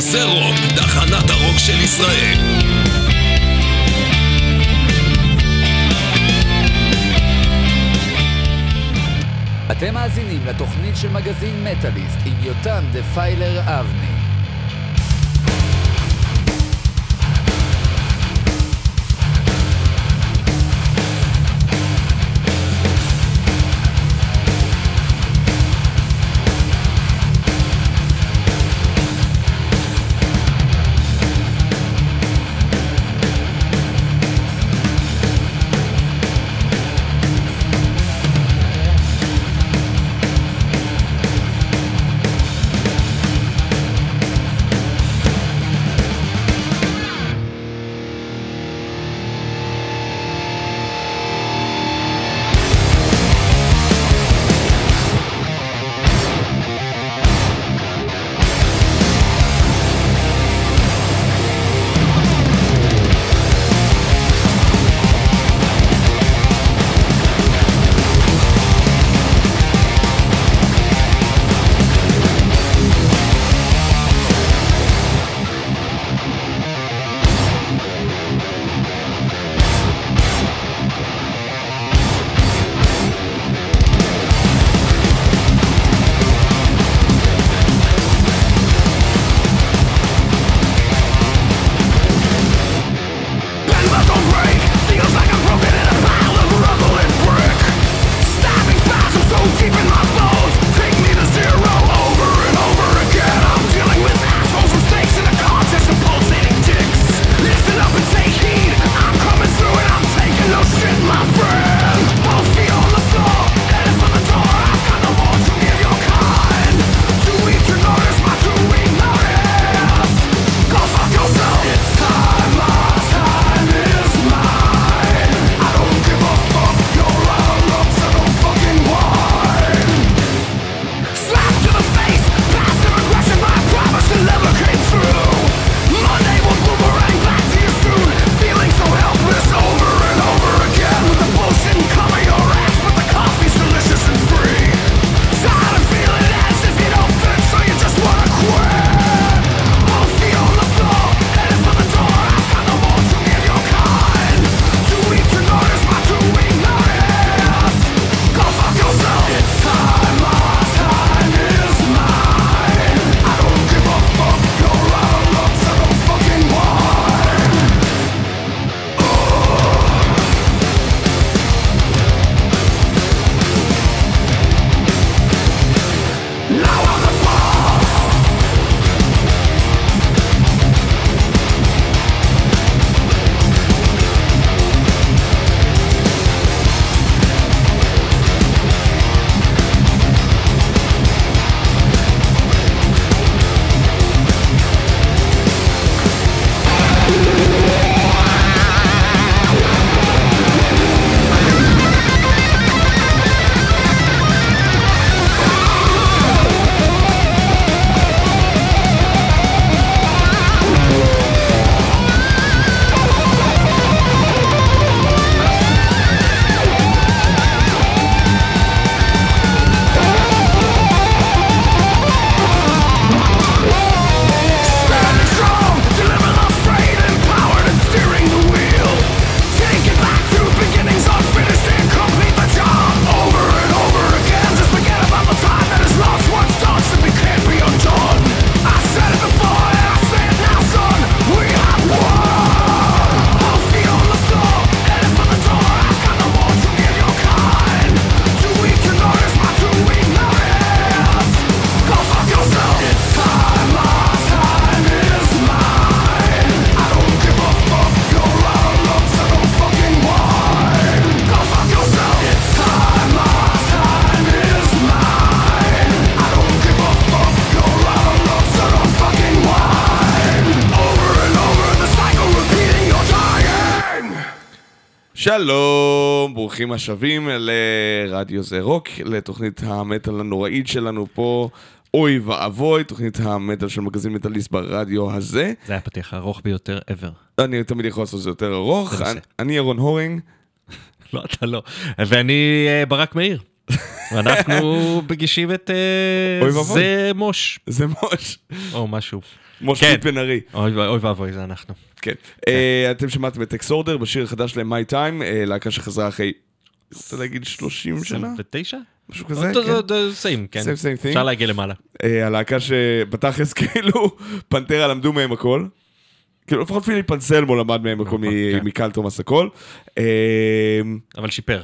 זה רוק, תחנת הרוק של ישראל. אתם מאזינים לתוכנית של מגזין מטאליסט עם יותם דפיילר אבני. שלום, ברוכים השבים לרדיו זה רוק, לתוכנית המטאל הנוראית שלנו פה, אוי ואבוי, תוכנית המטאל של מגזין מטאליסט ברדיו הזה. זה היה הפתיח הארוך ביותר ever. אני תמיד יכול לעשות את זה יותר ארוך. אני- אני ירון הורינג, לא, אתה לא. ואני אה, ברק מאיר. ואנחנו מגישים את אה. זה מוש, זה מוש. או משהו. משה כן. בן ארי. אוי ו- אוי ואבוי, זה אנחנו. כן. אה, אתם שמעתם את Exhorder בשיר החדש שלהם, My Time, אה, להקה שחזרה אחרי, רוצה להגיד 30 שנה? 29? משהו כזה, כן. same, כן. Same, same thing. אפשר להגיע למעלה. אה, הלהקה שבתכלס כאילו פנטרה למדו מהם הכל. כאילו לפחות פיליפ אנסלמו למד מהם הכל נכון, כן. מקייל תומאס הכל. אבל שיפר.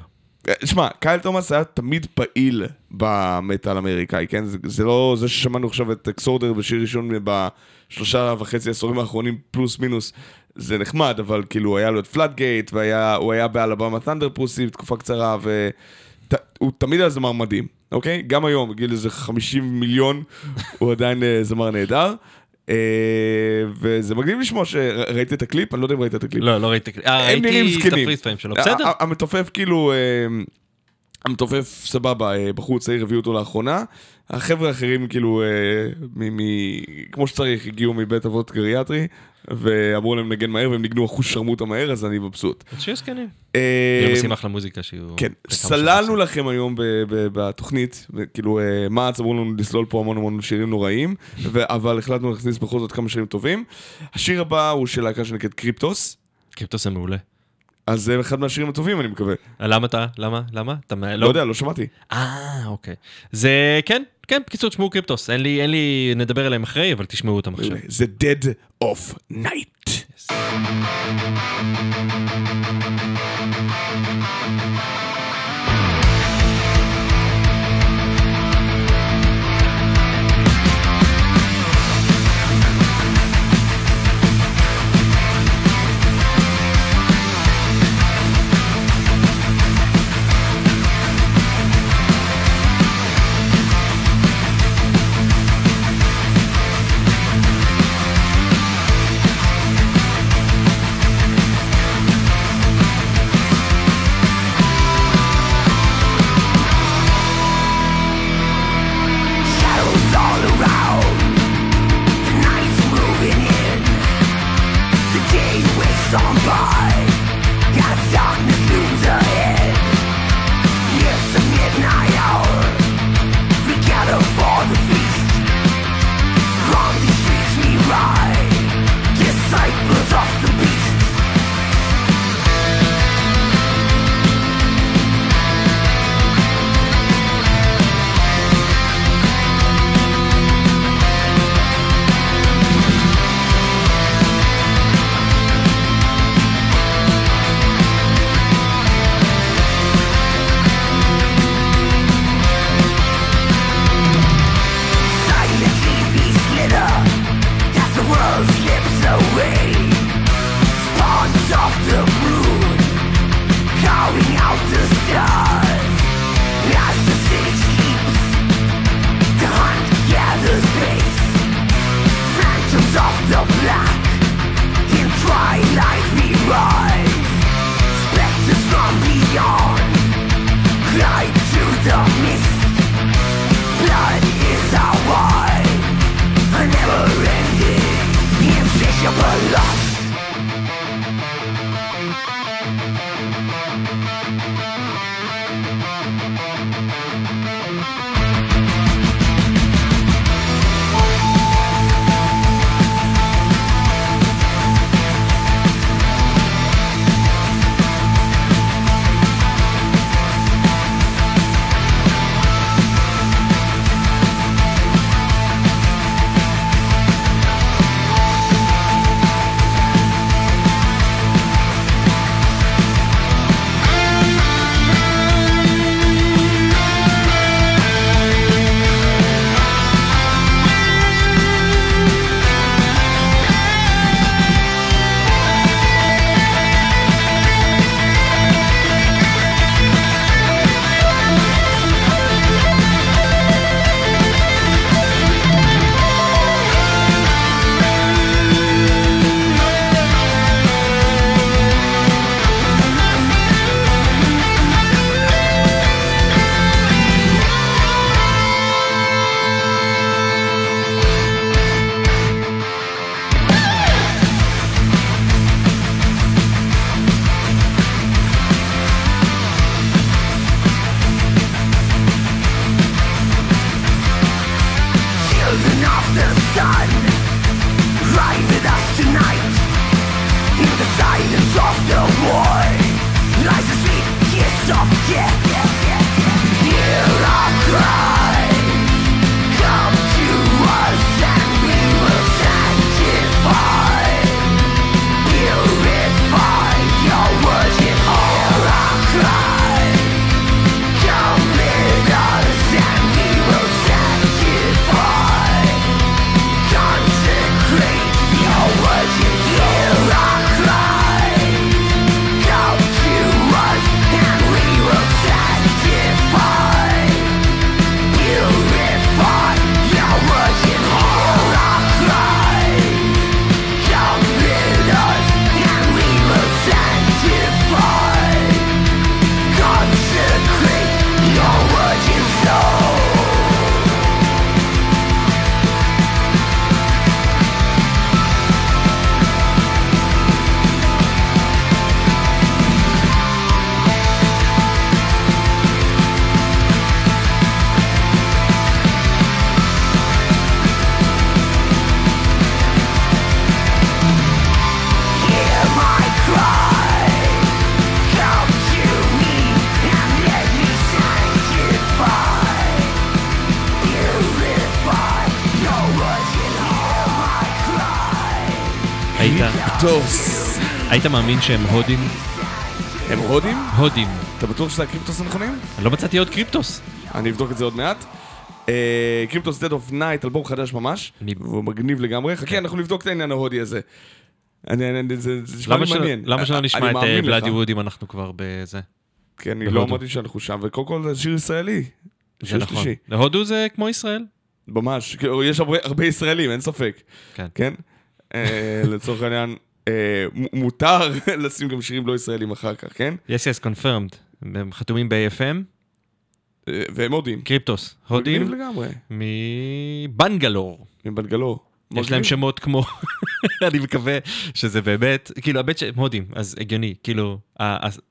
שמע, קייל תומאס היה תמיד פעיל במטאל האמריקאי, כן? זה, זה לא זה ששמענו עכשיו את Exhorder בשיר ראשון בשלושה וחצי עשורים האחרונים, פלוס מינוס, זה נחמד, אבל כאילו היה לו את Floodgate, והוא היה ב Alabama Thunderpussy בתקופה קצרה, והוא תמיד היה זמר מדהים, אוקיי? גם היום, בגיל איזה 50 מיליון, הוא עדיין אה, זמר נהדר. אה, וזה מגניב לשמוע שראית את הקליפ, אני לא יודע אם ראית את הקליפ. לא, לא ראיתי. אה, הם נראים ראיתי את זקנים. הפריסטיים שלו. בסדר. המתופף כאילו, אה, המתופף סבבה, אה, בחור צעיר הביאו אותו לאחרונה. החבר'ה האחרים כאילו, אה, מ- מ- כמו שצריך, הגיעו מבית אבות גריאטרי, ואמרו להם לנגן מהר, והם ניגנו אחוז שרמוטה מהר, אז אני מבסוט. שיהיו זקנים. אה, הם עושים אחלה מוזיקה שיהיו... כן, סללנו. לכם היום ב- ב- בתוכנית, כאילו מע"צ אמרו לנו לסלול פה המון המון שירים נוראים, ו- אבל החלטנו להכניס בכל זאת כמה שירים טובים. השיר הבא הוא של להקה שנקראת קריפטוס, קריפטוס זה מעולה. אז זה אחד מהשירים הטובים אני מקווה. למה אתה? למה? למה? אתה מ- לא יודע, לא שמעתי. אה, אוקיי. זה, כן, כן, בקיצור, תשמעו קריפטוס. אין לי, אין לי, נדבר עליהם אחרי, אבל תשמעו אותם עכשיו. זה Dead of Night. Shadows zombie. היית, Kryptos. היית מאמין שהם הודים? הם הודים? הודים. אתה בטוח שזה ה Kryptos הנכונים? אני לא מצאתי עוד Kryptos. אני אבדוק את זה עוד מעט. אה, Kryptos Dead of Night, אלבום חדש ממש, והוא מגניב לגמרי. חכה, אנחנו נבדוק את העניין ההודי הזה. אני- אני- זה זה נשמע לי מעניין. למה שלא נשמע את לך. Bloodywood אם אנחנו כבר בזה? כי אני. לא אמרתי שאנחנו שם, וקודם כל זה שיר ישראלי. זה נכון. שלישי. הודו זה כמו ישראל. ממש, יש הרבה, הרבה ישראלים, אין ספק. כן. אה, לצורך העניין, אה, מותר לשים גם שירים לא ישראלים אחר כך, כן? yes yes confirmed. הם חתומים ב-AFM. אה, והם הודים. קריפטוס. מגניב הודים לגמרי. מבנגלור. מבנגלור. יש להם מגניב. שמות כמו, אני מקווה שזה באמת, כאילו, הבט שהם הודים, אז הגיוני, כאילו,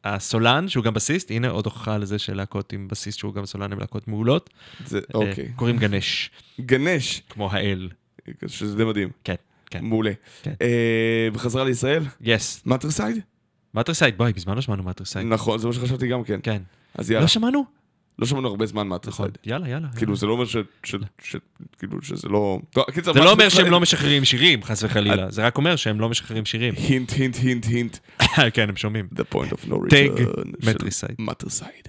הסולן, שהוא גם בסיסט, הנה עוד הוכחה לזה שלהקות עם בסיסט שהוא גם סולן הם להקות מעולות. זה- אוקיי. קוראים גנש, גנש, כמו האל. שזה די מדהים. כן, כן. מעולה. כן. אה, בחזרה לישראל, יס. מטרסייד? מטרסייד, בואי, מזמן לא שמענו Matricide. נכון, זה מה שחשבתי גם כן. כן. אז יאללה, לא שמענו? לא שמענו הרבה זמן נכון. Matricide. יאללה, יאללה. כאילו זה לא אומר ש... ש- ש- כאילו שזה לא... זה לא אומר Matricide- שהם לא משחררים שירים, חס וחלילה. זה רק אומר שהם לא משחררים שירים. hint, hint, hint, hint. כן, הם שומעים. The point of no return. טג, של Matricide. Matricide.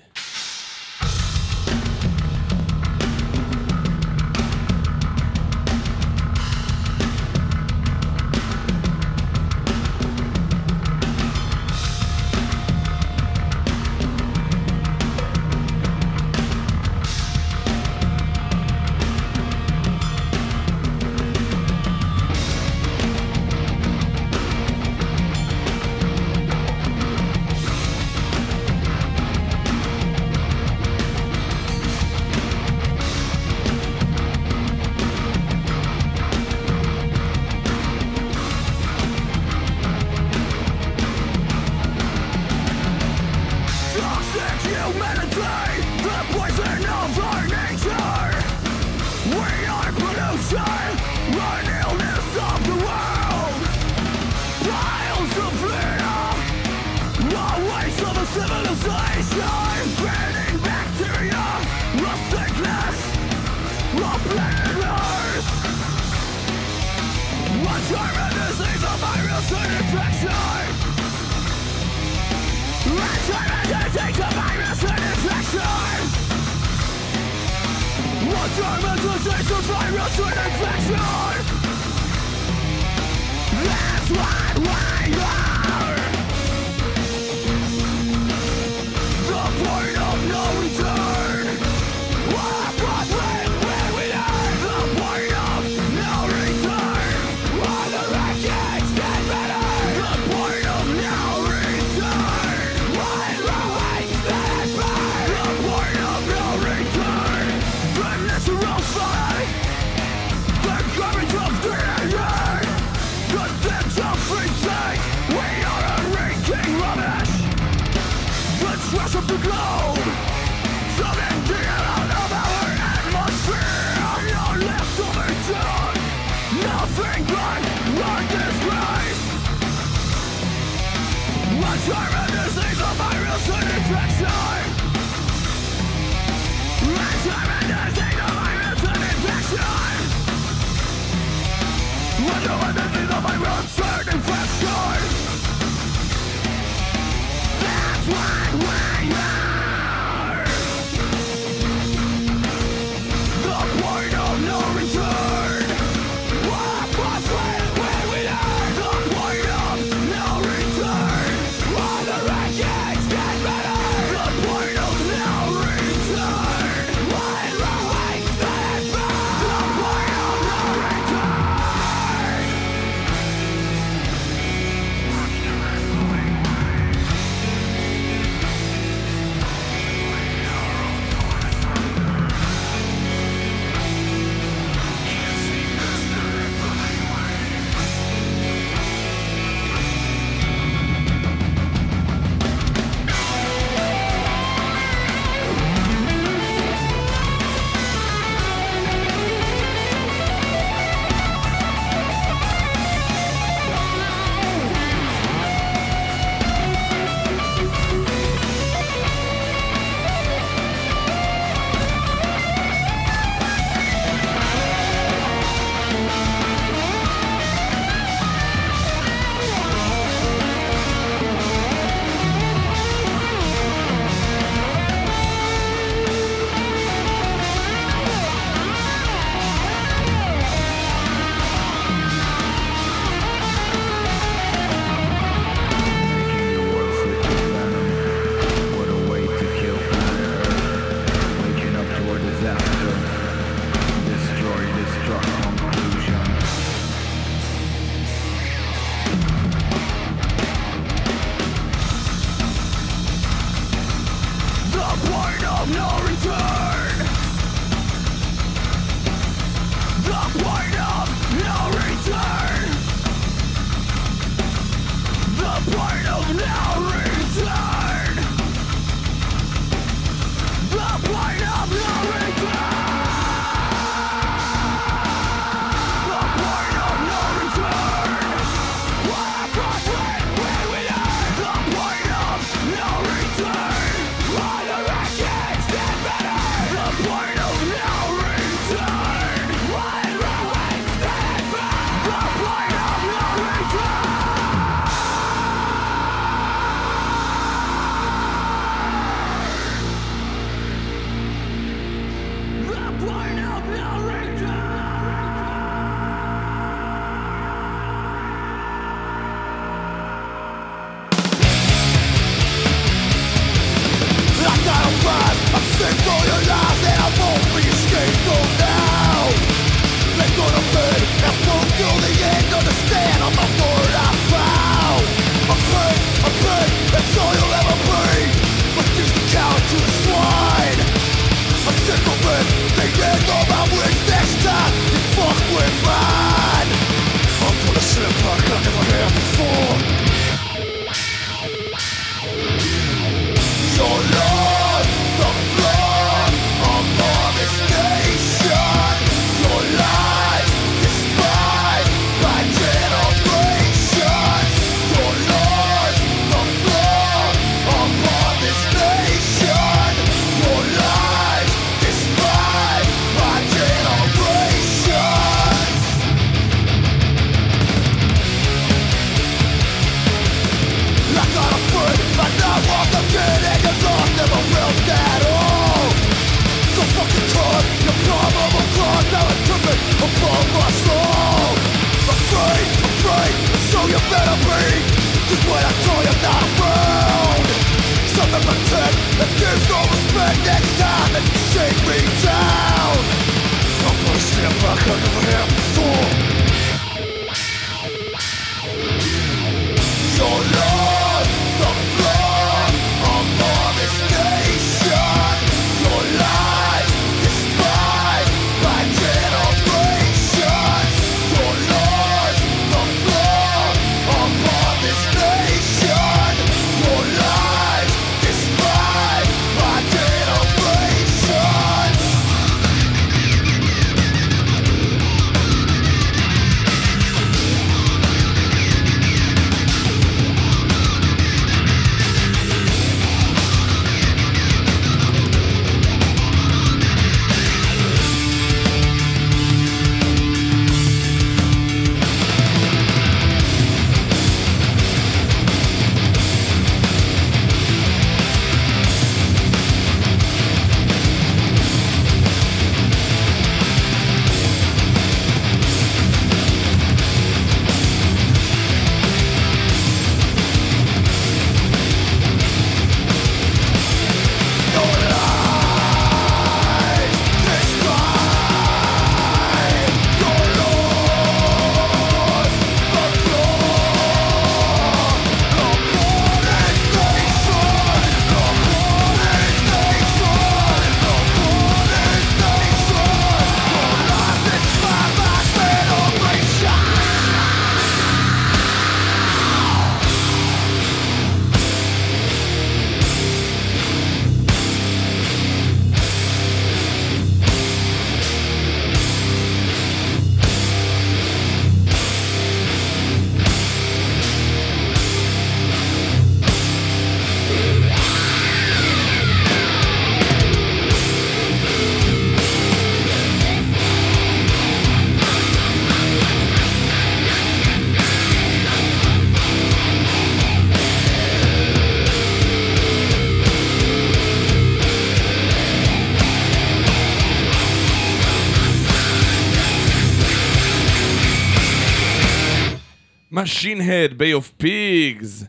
Head, Bay of Pigs.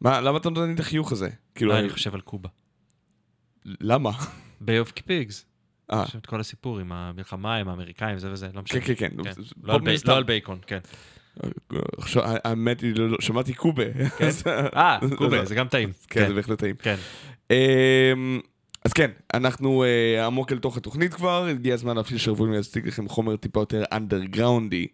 מה, למה אתה נותן לי את החיוך הזה? כאילו, לא, אני חושב על קובה. למה? Bay of Pigs. אה, יש את כל הסיפור עם המלחמה, עם האמריקאים, זה וזה, לא משנה. כן, כן, כן. כן. לא על לא על בייקון, כן. עכשיו, האמת היא, לא- שמעתי קובה. אז- אה, קובה, זה גם טעים. כן, זה בהחלט טעים. כן. אמ, אז כן, אנחנו אה, עמוק אל תוך התוכנית כבר, הגיע הזמן להפשיל שרוולים להציג לכם חומר טיפה יותר אנדרגראונדי,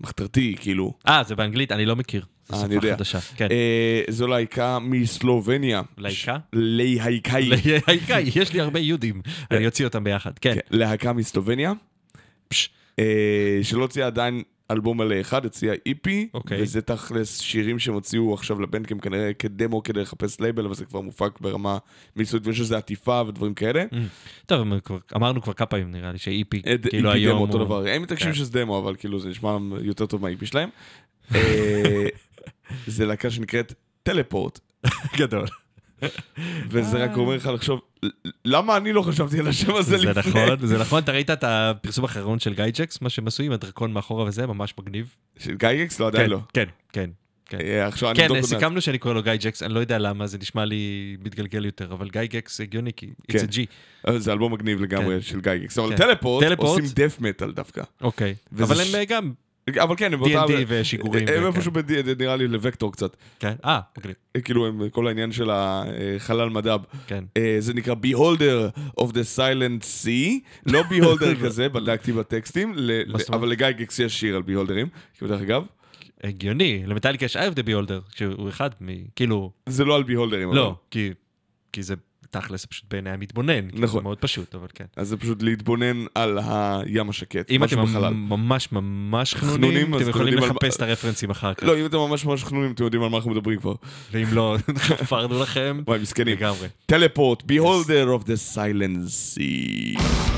מחתרתי, כאילו. אה, זה באנגלית? אני לא מכיר. זו אה, אני שפה יודע. חדשה. כן. אה, זו להיקה מסלובניה. להיקה? להיקאי. להיקאי, יש לי הרבה יהודים. אני אוציא אותם ביחד. כן. כן, להקה מסלובניה, פש. אה, שלא הוציאה עדיין אלבום מלא אחד, הוציאה EP, אוקיי. וזה תכלס שירים שהם הוציאו עכשיו ל Bandcamp כנראה כדמו כדי לחפש לייבל, אבל זה כבר מופק ברמה מקצועית, ויש לזה עטיפה ודברים כאלה. טוב, אמ- כבר- אמרנו כבר כמה פעמים נראה לי ש EP, אה, כאילו EP היום דמו אותו הוא- דבר, הם מתעקשים כן. שזה דמו, אבל כאילו זה נשמע יותר טוב מה EP שלהם. אה, זה להקה שנקראת Teleport, גדול. וזה רק אומר לך לחשוב, למה אני לא חשבתי על השם הזה זה לפני? נכון, זה נכון. אתה ראית את הפרסום האחרון של גייג'קס, מה שהם עשו עם הדרקון מאחורה וזה, ממש מגניב. של גייגקס? לא, עדיין כן, לא. כן, כן. כן. אה, כן. סיכמנו שאני קורא לו גייג'קס, אני לא יודע למה, זה נשמע לי מתגלגל יותר, אבל גייגקס הגיוני, כי it's כן. a G. אבל זה אלבום מגניב לגמרי של גייגקס, אבל כן. טלפורט. עושים דף מטאל דווקא. אוקיי. אבל הם אה, גם, אבל כן, הם באותה... D&D ושיגורים. הם. איפשהו נראה לי לוקטור קצת. כן, אה, מגניב. כאילו, הם כל העניין של החלל מדב. כן. אה, זה נקרא Beholder of the Silent Sea, לא Beholder כזה, בדקתי בטקסטים, אבל לגייגקס יש שיר על Beholderים, כאילו דרך אגב, הגיוני, למטאליקה יש אייב דה ביולדר, שהוא אחד מ... כאילו, זה לא על Beholderים. לא, כי זה תכלס פשוט בעיני המתבונן. נכון. זה מאוד פשוט, אבל כן. אז זה פשוט להתבונן על הים השקט, אם אתם בחלל. ממש ממש חנונים, אתם יכולים לחפש את הרפרנסים אחר כך. לא, אם אתם ממש ממש חנונים, אתם יודעים על מה אנחנו מדברים כבר. ואם לא, חפרנו לכם. וואי, מסכנים. לגמרי. טלפורט, Beholder of the Silent Sea.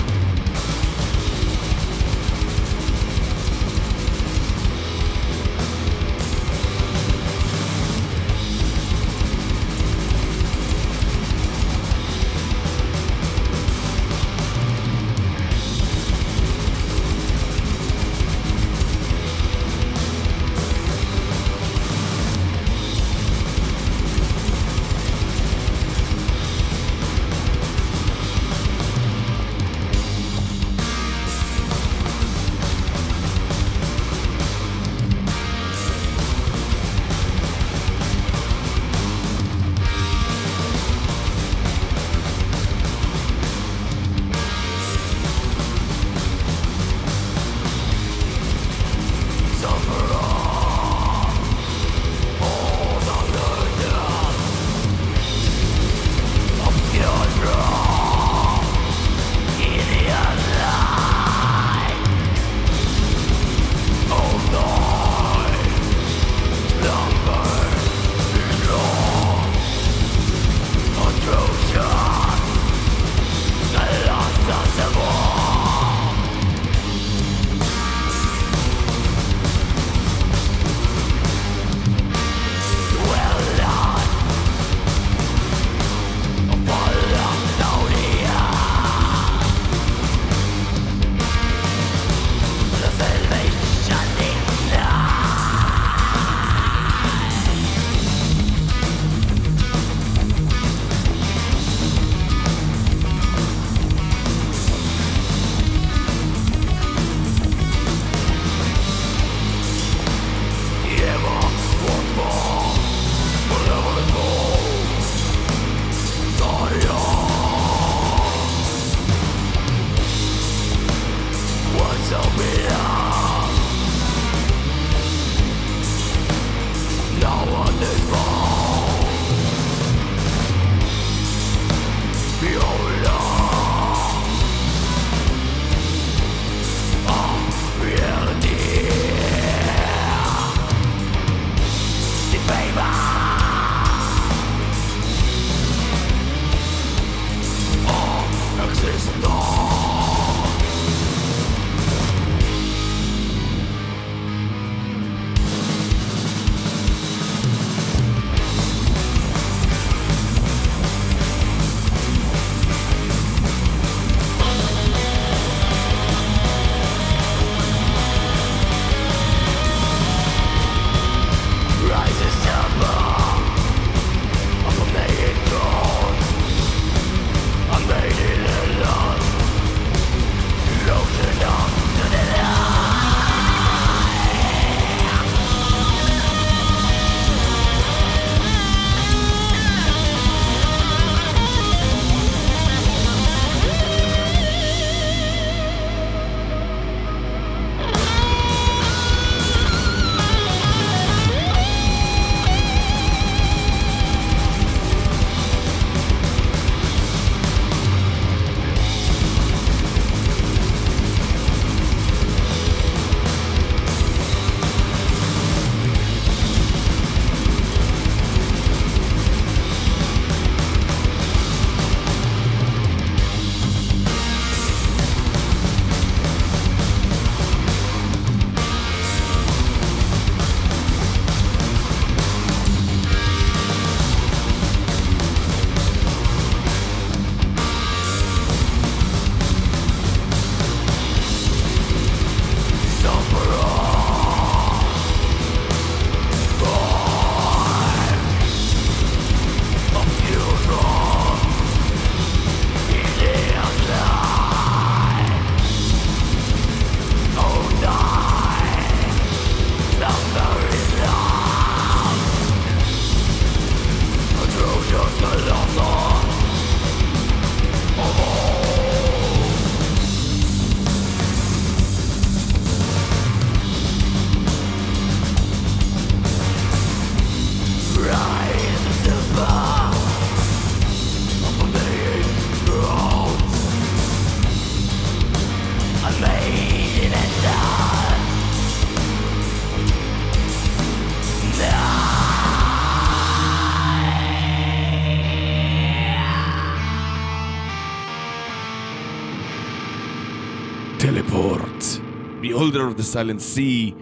Beholder of the Silent Sea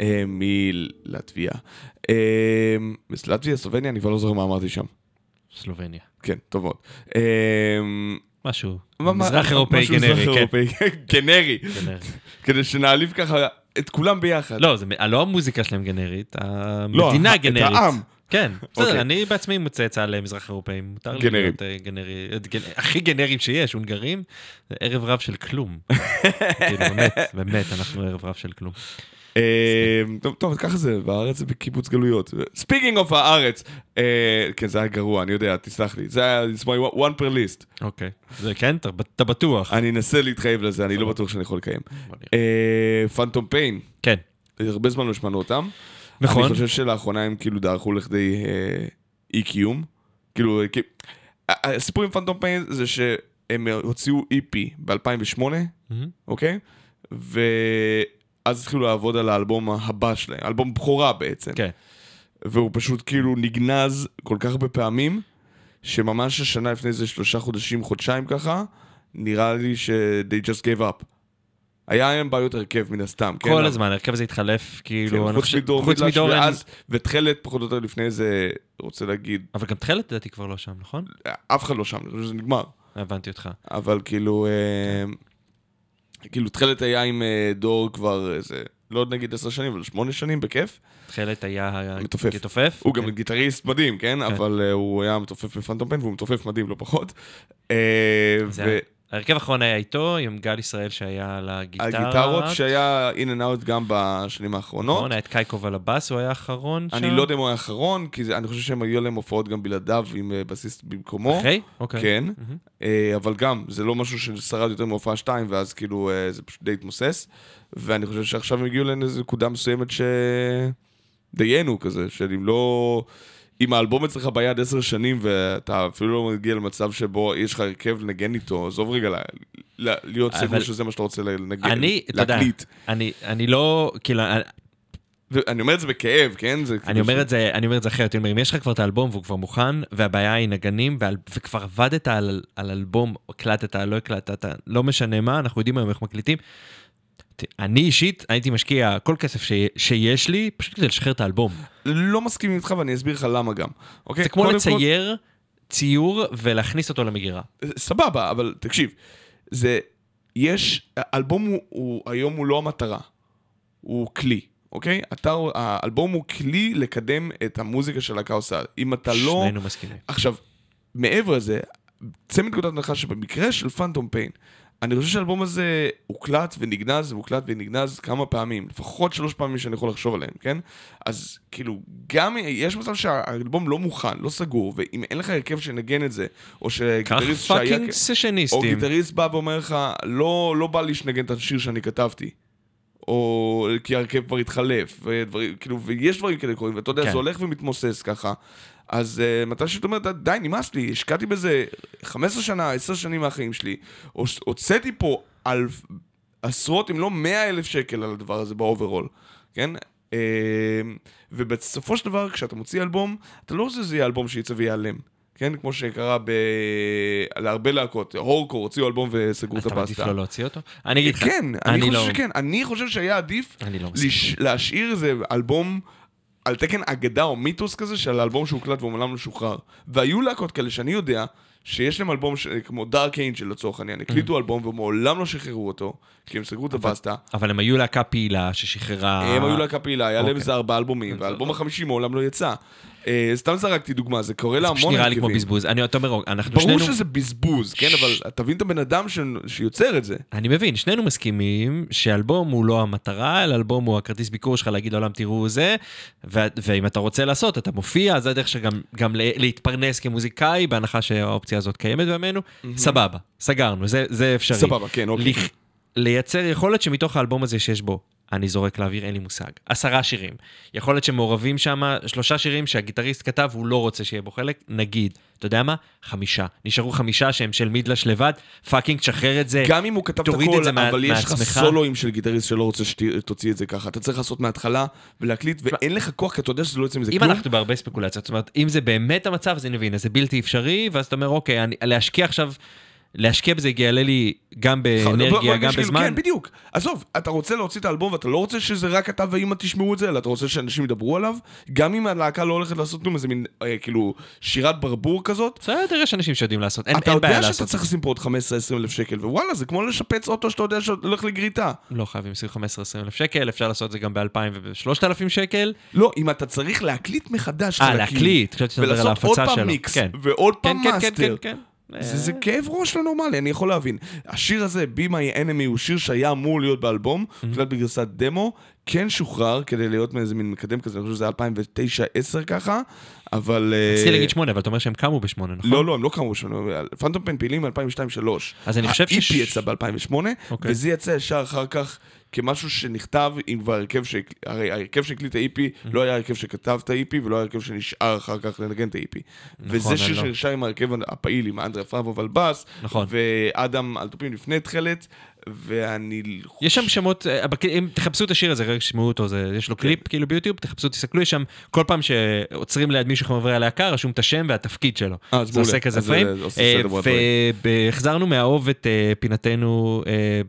אה, מלטביה. אה, לטביה, סלובניה, אני כבר לא זוכר מה אמרתי שם. סלובניה. כן, טוב מאוד. אה, משהו. מזרח אירופאי גנרי, כן. גנרי. כדי שנעליב ככה את כולם ביחד. לא, זה לא המוזיקה שלהם גנרית, לא, המדינה את גנרית. העם. כן, בסדר, אוקיי. אני בעצמי מצאצא למזרח אירופאים, מותר לי. להיות אה, גנרי, גנ- הכי גנרים שיש, הונגרים, זה ערב רב של כלום. כאילו, באמת, באמת, אנחנו ערב רב של כלום. אה, טוב, ככה זה, בארץ זה בקיבוץ גלויות. speaking of הארץ, אה, כן, זה היה גרוע, אני יודע, תסלח לי. זה היה, it's my one per list. אוקיי. זה כן, אתה- בטוח. אני אנסה להתחייב לזה, אני לא בטוח שאני יכול לקיים. Phantom Pain, כן, הרבה זמן לא שמענו אותם. נכון. אני חושב שלאחרונה הם כאילו דעכו לכדי אה, אי קיום. כאילו, אה, כי- הסיפור עם פנטום פיין זה שהם הוציאו EP ב-2008, מהמם. אוקיי? ואז התחילו לעבוד על האלבום הבא שלהם, אלבום בכורה בעצם. כן. והוא פשוט כאילו נגנז כל כך הרבה פעמים, שממש השנה לפני איזה שלושה חודשים, חודשיים ככה, נראה לי ש-they just gave up. היה להם בעיות הרכב מן הסתם, כן? כל אבל- הזמן, הרכב הזה התחלף, כן, כאילו, אני חוץ מדור מידלש, ואז, ותכלת פחות או יותר לפני איזה, רוצה להגיד, אבל גם תכלת לדעתי כבר לא שם, נכון? אף אחד לא שם, אני חושב שזה נגמר. הבנתי אותך. אבל כאילו, אה, כאילו תכלת היה עם אה, דור כבר איזה, לא נגיד עשר שנים, אבל שמונה שנים בכיף. תכלת היה מתופף. כתופף. הוא גם כן. גיטריסט מדהים, כן? אבל אה, הוא היה מתופף בפנטום פן, והוא מתופף מדהים לא פחות. זה ו- היה- ההרכב האחרון היה איתו, עם גל ישראל שהיה על הגיטרה. הגיטרות שהיה in and out גם בשנים האחרונות. נכון, היה את קייקוב על הבאס, הוא היה האחרון שם. אני לא יודע אם הוא היה האחרון, כי זה- אני חושב שהם היו להם הופעות גם בלעדיו עם אה, בסיסט במקומו. אחרי? אוקיי. כן, מהמם. אה, אבל גם, זה לא משהו ששרד יותר מהופעה שתיים, ואז כאילו אה, זה פשוט די התמוסס. ואני חושב שעכשיו הם הגיעו לאיזו נקודה מסוימת ש... דיינו כזה, של אם לא... אם האלבום אצלך ביד עשר שנים ואתה אפילו לא מגיע למצב שבו יש לך הרכב לנגן איתו, עזוב רגע להיות סגור שזה מה שאתה רוצה לנגן, אני, אתה יודע, להקליט. אני אני לא, כאילו, אני- אומר את זה בכאב, כן? זה אני כאילו אומר ש- את זה, אני אומר את זה אחרת, אני אומר, אם יש לך כבר את האלבום והוא כבר מוכן, והבעיה היא נגנים, ועל- וכבר עבדת על, על אלבום, הקלטת, לא הקלטת, לא משנה מה, אנחנו יודעים היום איך מקליטים. אני אישית הייתי משקיע כל כסף ש, שיש לי, פשוט כדי לשחרר את האלבום. לא מסכים איתך ואני אסביר לך למה גם. אוקיי? זה כמו קודם כל- לצייר ציור ולהכניס אותו למגירה. סבבה, אבל תקשיב, זה, יש, האלבום הוא, הוא, היום הוא לא המטרה, הוא כלי, אוקיי? אתה, האלבום הוא כלי לקדם את המוזיקה שהלהקה עושה. אם אתה לא... שנינו מסכימים. עכשיו, מעבר לזה, צא מנקודת הנחה שבמקרה של פנטום פיין, אני חושב שהאלבום הזה הוקלט ונגנז והוקלט ונגנז כמה פעמים, לפחות שלוש פעמים שאני יכול לחשוב עליהם, כן? אז כאילו, גם יש מצב שהאלבום לא מוכן, לא סגור, ואם אין לך הרכב שנגן את זה, או קח שגיטריסט שהיה... fucking או סשניסטים. גיטריסט בא ואומר לך, לא, לא בא לי שנגן את השיר שאני כתבתי. או כי ההרכב כבר התחלף, ודברים, כאילו, ויש דברים כאלה קורים, ואתה יודע, כן. זה הולך ומתמוסס ככה. אז uh, מתי שאתה אומר, די, נמאס לי, השקעתי בזה 15 שנה, 10 שנים מהחיים שלי, הוצאתי פה על עשרות, אם לא 100 אלף שקל על הדבר הזה ב overall, כן? Uh, ובסופו של דבר, כשאתה מוציא אלבום, אתה לא רוצה שזה יהיה אלבום שיצא וייעלם. כן, כמו שקרה ב... להרבה להקות, הורקור הוציאו אלבום וסגרו את אתה מעדיף. לא להוציא אותו? אני אגיד לך, כן, אני אני חושב לא- שכן. אני חושב שהיה עדיף לא. לש... להשאיר איזה אלבום על תקן אגדה או מיתוס כזה של אלבום שהוקלט ומעולם לא שוחרר. והיו להקות כאלה שאני יודע שיש להם אלבום ש... כמו דארק איינג'ל לצורך העניין, הקליטו Mm. אלבום ומעולם לא שחררו אותו, כי הם סגרו את הבסטה. אבל הם היו להקה פעילה ששחררה... הם היו להקה פעילה, היה להם אוקיי. איזה ארבעה אלבומים, והאלבום החמישי מעולם לא יצא. אה, סתם זרקתי דוגמה, זה קורה זה להמון פשוט נראה לי כמו הרכבים. בזבוז. אני, אומר, אנחנו ברור שנינו... שזה בזבוז, כן, אבל תבין את הבן אדם. שיוצר את זה. אני מבין, שנינו מסכימים שאלבום הוא לא המטרה, אלא אלבום הוא הכרטיס ביקור שלך להגיד לעולם תראו זה, ואם אתה רוצה לעשות, אתה מופיע, זה הדרך שגם להתפרנס כמוזיקאי, בהנחה שהאופציה הזאת קיימת בימינו, סבבה, סגרנו, זה, זה אפשרי. סבבה, כן, אוקיי. לכ- לייצר יכולת שמתוך האלבום הזה שיש בו, אני זורק לאוויר, אין לי מושג, עשרה שירים. יכול להיות שמעורבים שם שלושה שירים שהגיטריסט כתב, הוא לא רוצה שיהיה בו חלק, נגיד, אתה יודע מה? חמישה. נשארו חמישה שהם של מידלש לבד, fucking, תשחרר את זה. גם אם הוא כתב את הכל, זה מה- אבל יש לך. סולואים של גיטריסט שלא רוצה שתוציא את זה ככה. אתה צריך לעשות מההתחלה ולהקליט, ואין לך כוח, כי אתה יודע שזה לא יוצא מזה אם כלום. אנחנו בהרבה ספקולציות, זאת אומרת, אם זה באמת המצב, אז אני מבין, אז זה בלתי אפשרי, ואז אתה אומר, אוקיי, אני, להשקיע עכשיו להשקיע בזה יעלה לי גם בוא- באנרגיה, בוא גם בזמן. כן, בדיוק. עזוב, אתה רוצה להוציא את האלבום ואתה לא רוצה שזה רק אתה ואמא תשמעו את זה, אלא אתה רוצה שאנשים ידברו עליו. גם אם הלהקה לא הולכת לעשות כלום, איזה מין, אה, כאילו, שירת ברבור כזאת. בסדר, יש אנשים שיודעים לעשות, אין אתה אין בעיה יודע שאתה לעשות. צריך לשים פה עוד 15-20 אלף שקל, ווואלה, זה כמו לשפץ אוטו שאתה יודע שהולך לגריטה. לא חייבים לשים 15-20 אלף שקל, אפשר לעשות את זה גם ב-2,000 וב-3,000 שקל. לא, אם אתה צריך להקליט מחדש אה, חלקים, להקליט, חשבתי שאתה מדבר על ולעשות עוד ההפצה פעם שלו. מיקס. ועוד פעם מאסטר. זה, זה כאב ראש לא נורמלי, אני יכול להבין. השיר הזה, Be My Enemy, הוא שיר שהיה אמור להיות באלבום, הוקלט בגרסת דמו, כן שוחרר כדי להיות מאיזה מין מקדם כזה, אני חושב שזה 2009-2010 ככה, אבל... אה, רציתי להגיד שמונה, אבל אתה אומר שהם קמו בשמונה, נכון? לא, לא, הם לא קמו בשמונה, Phantom Pains פעילים ב-2002-2003. אז אני חושב ה-EP שש- יצא ב-2008, אוקיי. וזה יצא ישר אחר כך כמשהו שנכתב עם כבר הרכב ש... הרי ההרכב שהקליט ה-EP Mm-hmm. לא היה הרכב שכתב את ה-EP ולא היה הרכב שנשאר אחר כך לנגן את ה-EP. וזה אני שיר שנשאר עם ההרכב הפעיל, עם אנדרה פרבוב על בס, נכון. ואדם על תופים לפני תכלת, ואני... יש שם שמות, אה, אם תחפשו את השיר הזה, רגע שתשמעו אותו, זה, יש לו כן. קליפ כאילו ביוטיוב, תחפשו, תסתכלו, יש שם, כל פעם שעוצרים ליד מישהו חברי הלהקה, רשום את השם והתפקיד שלו. אה, אז זה עושה מעולה. כזה זה- פריים. זה עושה סדר בדברים. והחזרנו מהאוב את אה, פינתנו, אה,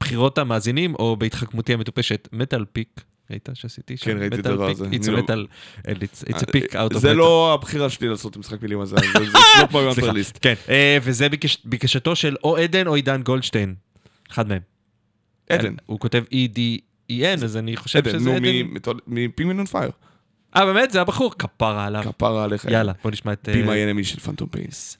בחירות המאזינים, או בהתחכמותי המטופשת, מטאל פיק. ראית שעשיתי שם? כן, ראיתי את הדבר. הזה. It's a לא- metal, it's a pick out of זה metal. לא הבחירה שלי לעשות משחק מילים הזה, זה זה לא סליחה, פרליסט. כן, אה, וזה בקש- בקשתו של או עדן או עידן גולדשטיין, אחד מהם. עדן, הוא כותב E-D-E-N, אז אני חושב עדן, שזה נו, עדן. מפינגווין און פייר. אה, באמת? זה הבחור? כפרה עליו. כפרה עליך. יאללה, בוא נשמע את... Be אה, My Enemy של פנטום פיינס.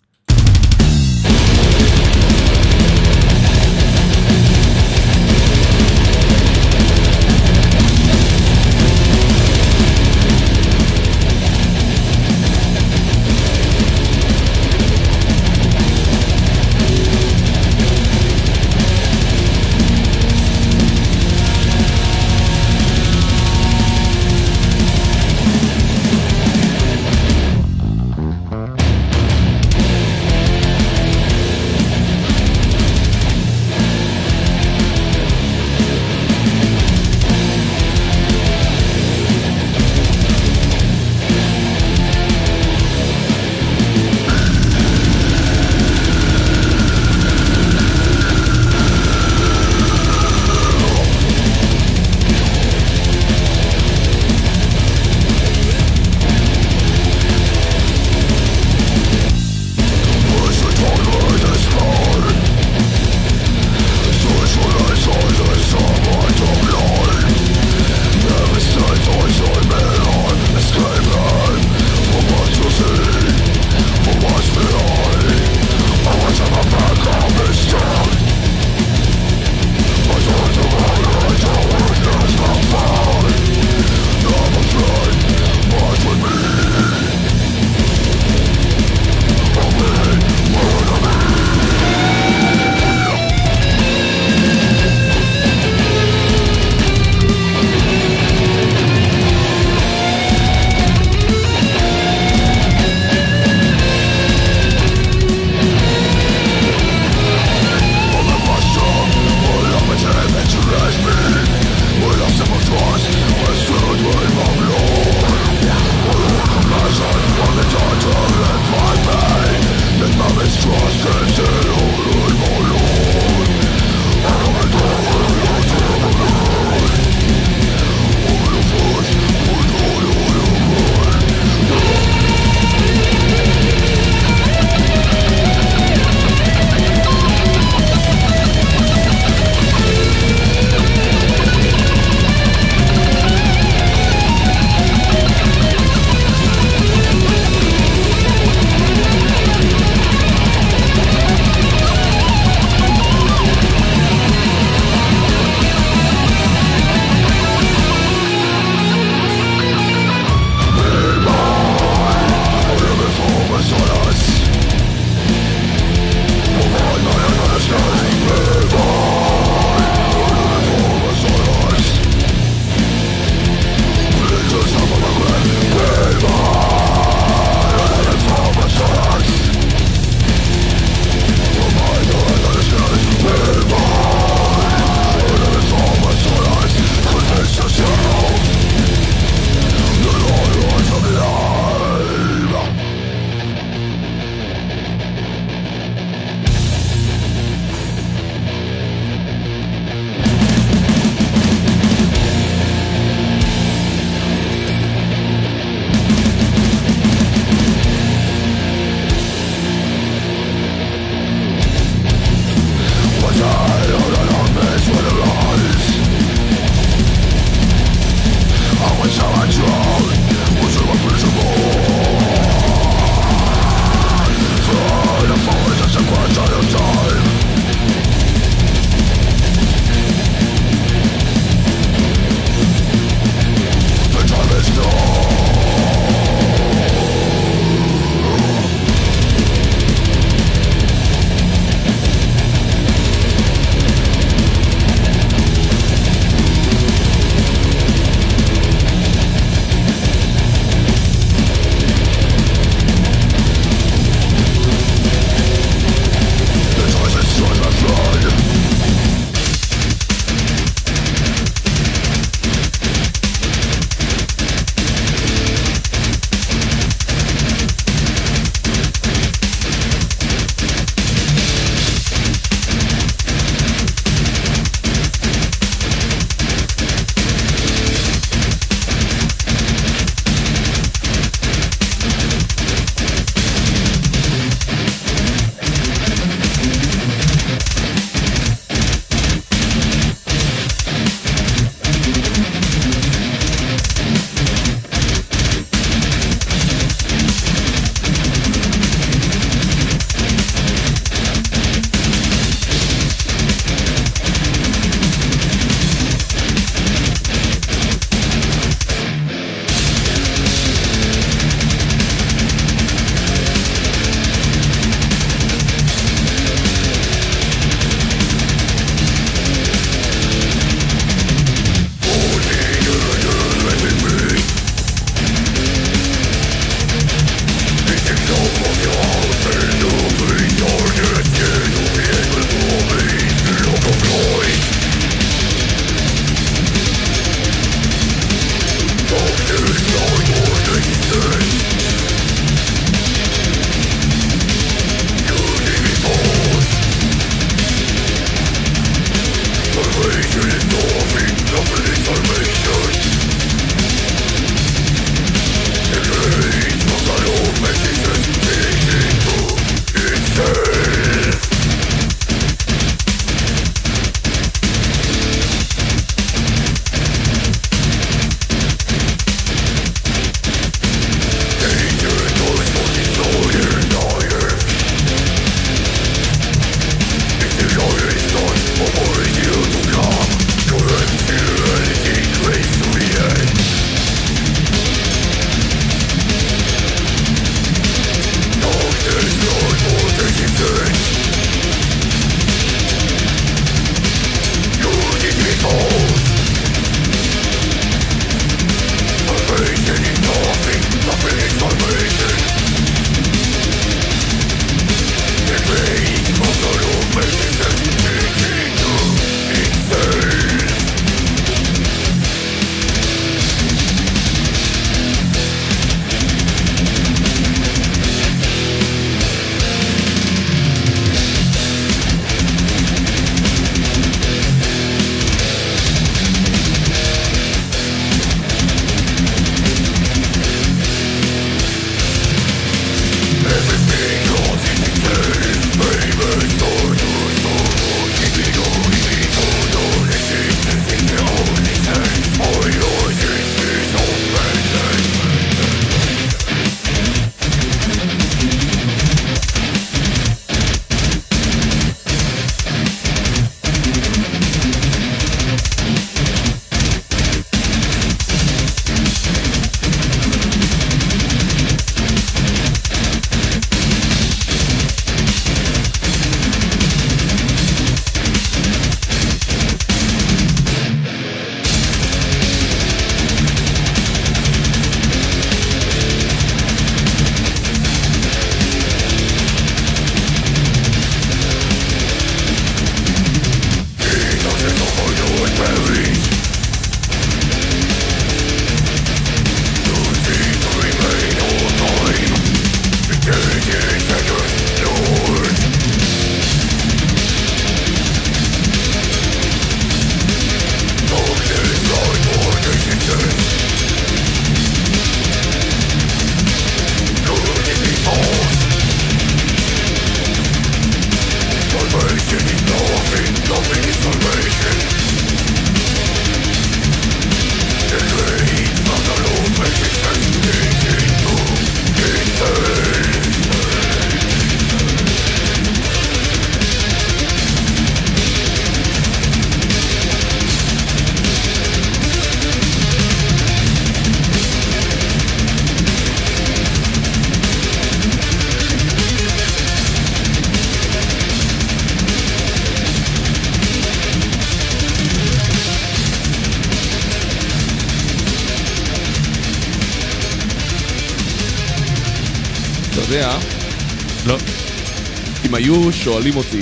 שואלים אותי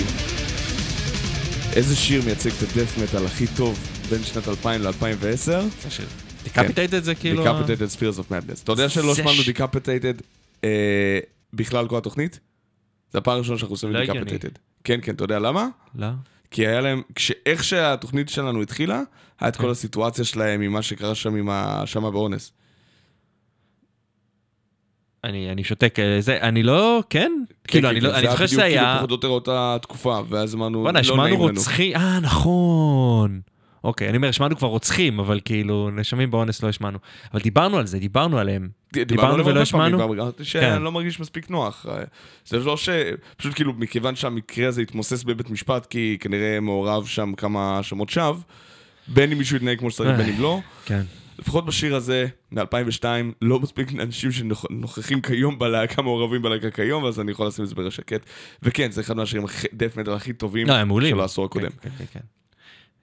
איזה שיר מייצג את ה death metal הכי טוב בין שנת 2000 ל-2010, Decapitated זה כאילו... Decapitated Spheres of Madness. אתה יודע שלא שמענו אה, בכלל כל התוכנית? זה הפעם הראשונה שאנחנו עושים לא הגיוני. Decapitated. כן, כן, אתה יודע למה? לא. כי היה להם, כשאיך שהתוכנית שלנו התחילה, היה את כן. כל הסיטואציה שלהם עם מה שקרה שם עם האשמה באונס. אני אני שותק, אה, זה, אני לא, כן? כאילו, כן, אני כן, לא- כן, אני זוכר שזה היה בדיוק היה... כאילו פחות או יותר אותה תקופה, ואז אמרנו, בוא'נה, לא נעים לנו. רוצחים, אה, נכון. אוקיי, אני אומר, השמענו כבר רוצחים, אבל כאילו, נאשמים באונס לא השמענו. אבל דיברנו על זה, דיברנו עליהם. דיברנו ולא השמענו? ואמרתי כן. שאני לא מרגיש מספיק נוח. זה לא ש... פשוט כאילו, מכיוון שהמקרה הזה התמוסס בבית משפט, כי כנראה מעורב שם כמה האשמות שווא, בין אם מישהו יתנהג כמו שצריך, בין אם לא. כן. לפחות בשיר הזה, מ-2002, לא מספיק אנשים שנוכחים כיום בלהקה, מעורבים בלהקה כיום, אז אני יכול לשים את זה בראש שקט. וכן, זה אחד מהשירים דף מטאל הכי טובים לא. של העשור הקודם. כן, כן, כן.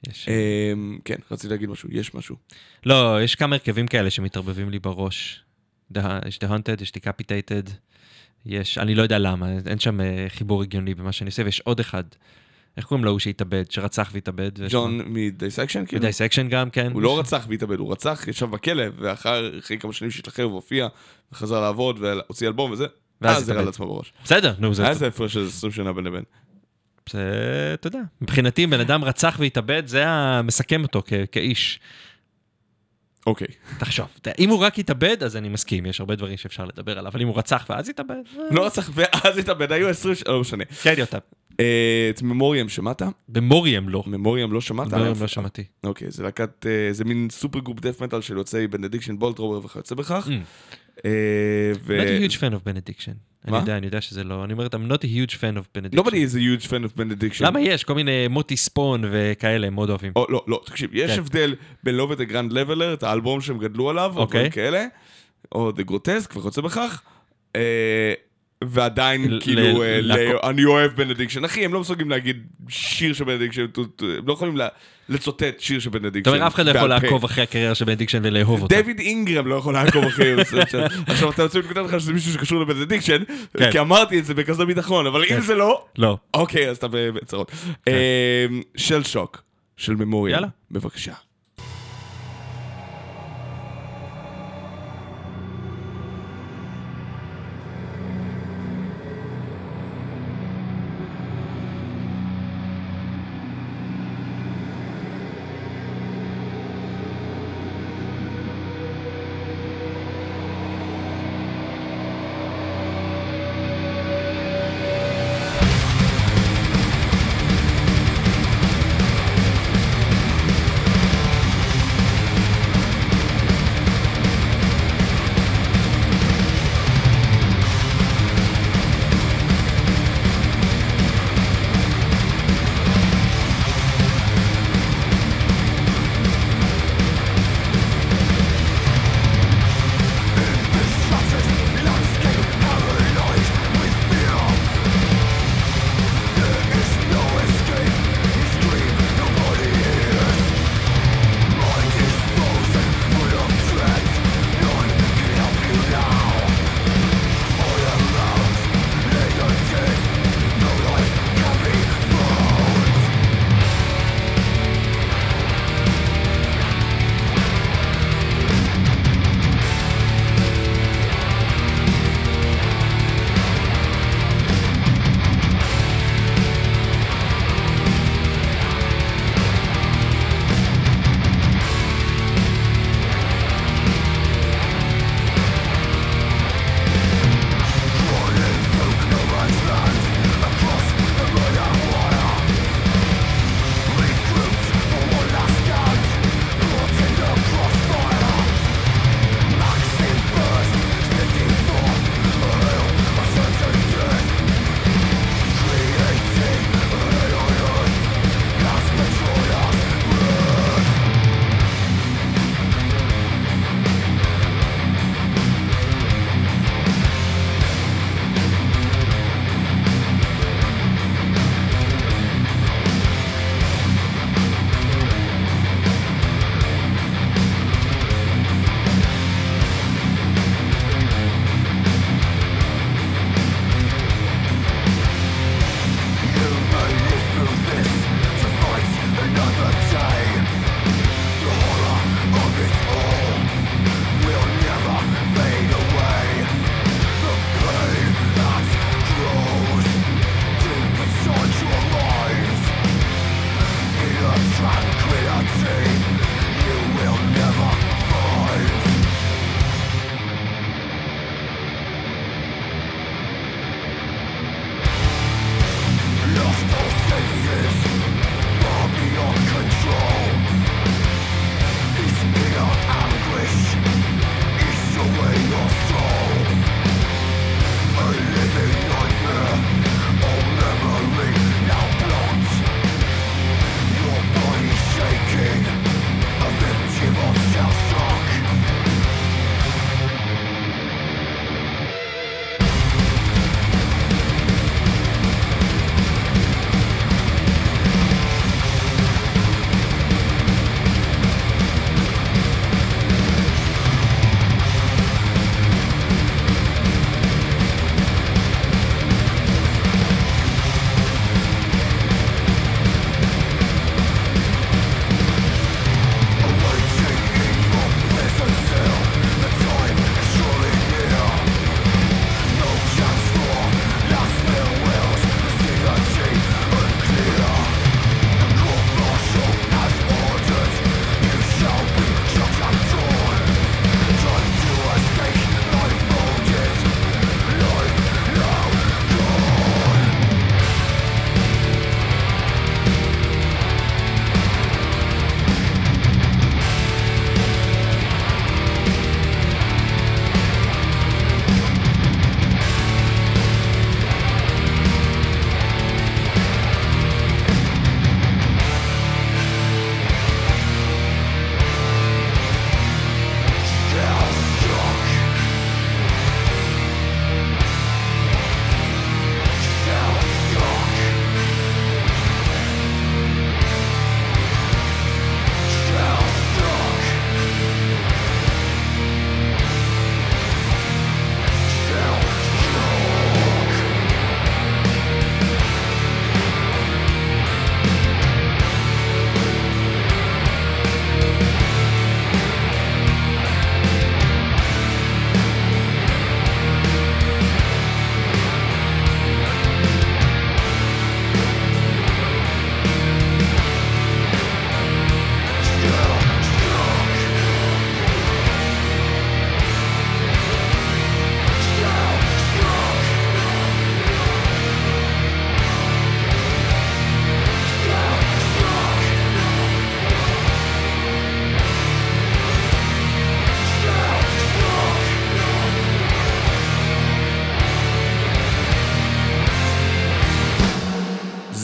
יש... אמ, כן, רציתי להגיד משהו, יש משהו. לא, יש כמה הרכבים כאלה שמתערבבים לי בראש. יש The Haunted, יש Decapitated, יש, אני לא יודע למה, אין שם אה, חיבור הגיוני במה שאני עושה, ויש עוד אחד. איך קוראים לו הוא שהתאבד, שרצח והתאבד? ג'ון מדייסקשן, כאילו? מדייסקשן גם, כן. הוא לא רצח והתאבד, הוא רצח, ישב בכלא, ואחר אחרי כמה שנים שהשתחרר והופיע, וחזר לעבוד, והוציא אלבום וזה, ואז אז זה. על עצמו בראש. בסדר, נו, זה... היה איזה הפרש של 20 שנה בין לבין. זה, אתה יודע, מבחינתי, בן אדם רצח והתאבד, זה המסכם אותו כאיש. אוקיי. תחשוב, אם הוא רק התאבד, אז אני מסכים, יש הרבה דברים שאפשר לדבר עליו, אבל אם הוא רצח ואז התאבד, אה, לא רצח ואז התאבד, היו 20 שנה, לא משנה. כן, יוטה. אה, את Memoriam שמעת? Memoriam לא. Memoriam לא שמעת? Memoriam לא שמעתי. אוקיי, זה להקת, אה, זה מין supergroup death metal של יוצאי Benediction, Bolt Thrower וכיוצא בכך. Mm. not a huge fan of Benediction. אני? יודע, אני יודע שזה לא, אני אומר, I'm not a huge fan of Benediction. Nobody is a huge fan of Benediction. למה יש? כל מיני מוטי ספון וכאלה, הם מאוד אוהבים. או, לא, לא, תקשיב, יש כן. הבדל בין לאהוב את ה Grand Leveller, את האלבום שהם גדלו עליו, או אוקיי. דברים כאלה, או The Grotesque וכיוצא בכך, אה, ועדיין כאילו, אה, אני אוהב Benediction. אחי, הם לא מסוגלים להגיד שיר של Benediction, הם לא יכולים לצוטט שיר של Benediction. אתה אומר, אף אחד לא יכול. לעקוב אחרי הקריירה של Benediction ולאהוב אותה. דויד אינגרם לא יכול לעקוב אחרי... עכשיו אתה רוצה להתכתב לך שזה מישהו שקשור ל Benediction, כן. כי אמרתי את זה בכזה ביטחון, אבל אם כן. זה לא, לא. אוקיי, אז אתה בצרות. אה, Shell Shock, של Memoriam. יאללה. בבקשה.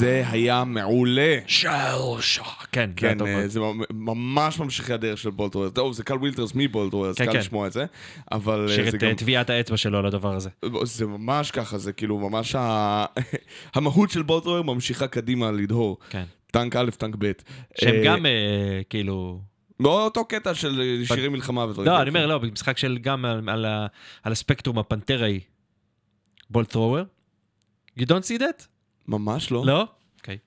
זה היה מעולה. של שוק. כן, זה היה כן, אה. זה ממש ממשיכי הדרך של בולטרויר. טוב, זה קל וילטרס מבולטרויר, אז כן, קל כן. לשמוע את זה. אבל אה, זה את גם... אה, טביעת האצבע שלו על הדבר הזה. זה ממש ככה, זה כאילו ממש ה... המהות של בולטרויר ממשיכה קדימה לדהור. כן. טנק א', טנק ב'. שהם גם אה, כאילו... באותו קטע של שירי מלחמה ודברים לא. אני אומר, לא, במשחק של גם על- על ה- על הספקטרום הפנתראי. בול ת'רוור. You don't see that? ממש לא. לא? אוקיי.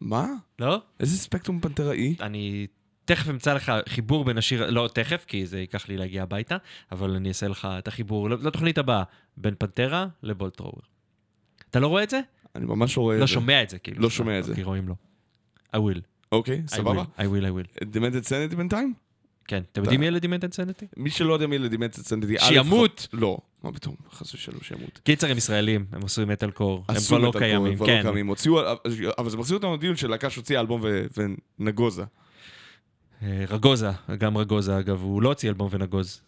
מה? לא? איזה ספקטרום פנתראי? אני תכף אמצא לך חיבור בין השיר, לא תכף, כי זה ייקח לי להגיע הביתה, אבל אני אעשה לך את החיבור לא- לתוכנית הבאה, בין פנתרה לבול ת'רוור. אתה לא רואה את זה? אני ממש לא רואה את לא זה. שומע את זה, כאילו. לא שומע את זה. כי רואים לא. I will. אוקיי, I סבבה. will, I will, I will. דימנטד סנטי בינתיים? כן, אתם יודעים מי ילד עם אינסנטי? מי שלא יודע מי לדימנטד סנטי... שימות! לא, מה פתאום, חס ושלום שימות. קיצר הם ישראלים, הם עשו מטאל קור, הם כבר לא קיימים, הם כבר כן. לא קיימים. הוציאו, אבל זה מחזיר אותנו לדיון של להקה שהוציאה אלבום ונגוזה. אה, רגוזה, גם רגוזה אגב, הוא לא הוציא אלבום ונגוז,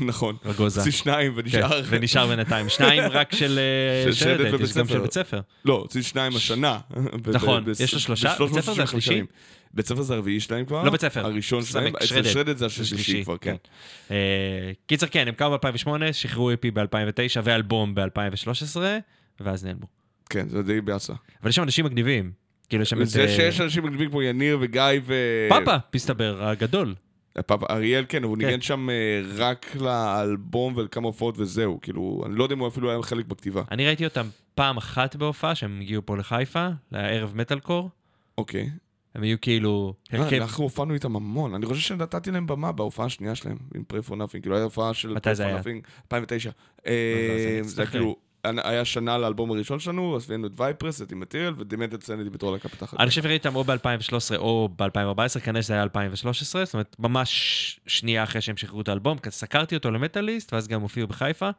נכון. רגוזה. הוציא שניים כן, ונשאר... ונשאר בינתיים. שניים רק של אה, שרדת יש גם של. בית ספר. לא, הוציא שניים השנה. נכון, יש לו שלושה? ב- 365 בית ספר זה השלישי? בית ספר זה הרביעי שלהם כבר. לא בית ספר. הראשון שלהם. אצל. שרדת זה השלישי כבר, כן. אה, קיצר, כן, הם קמו ב-2008, שחררו אפי ב-2009 ואלבום ב-2013, ואז נעלמו. כן, זה די באסה. אבל יש שם אנשים מגניבים. כאילו, יש שם את... זה אה, שיש אנשים מגניבים כמו יניר וגיא ו... פאפה, מסתבר, הגדול. פאפה, אריאל כן, הוא כן. ניגן שם אה, רק לאלבום ולכמה הופעות וזהו. כאילו, אני לא יודע אם הוא אפילו היה חלק בכתיבה. אני ראיתי אותם פעם אחת בהופעה, שהם הגיעו פה לחיפה, לערב מטאל קור. אוקיי. הם היו כאילו... הרכב... אנחנו הופענו איתם המון. אני חושב שנתתי להם במה בהופעה השנייה שלהם, עם Pray for Nothing. כאילו, הייתה הופעה של Pray for היה? Nothing, 2009. אז אה, זה היה. כאילו, היה שנה לאלבום הראשון שלנו, אז הבאנו את וייפרס, את אימטריאל, ודימנטד סנדי בתור להקה פתחת. אני חושב שראיתי אותם או ב-2013 או ב-2014, כנראה שזה היה 2013, זאת אומרת, ממש שנייה אחרי שהם שחררו את האלבום, סקרתי אותו למטאליסט, ואז גם הופיעו בחיפה,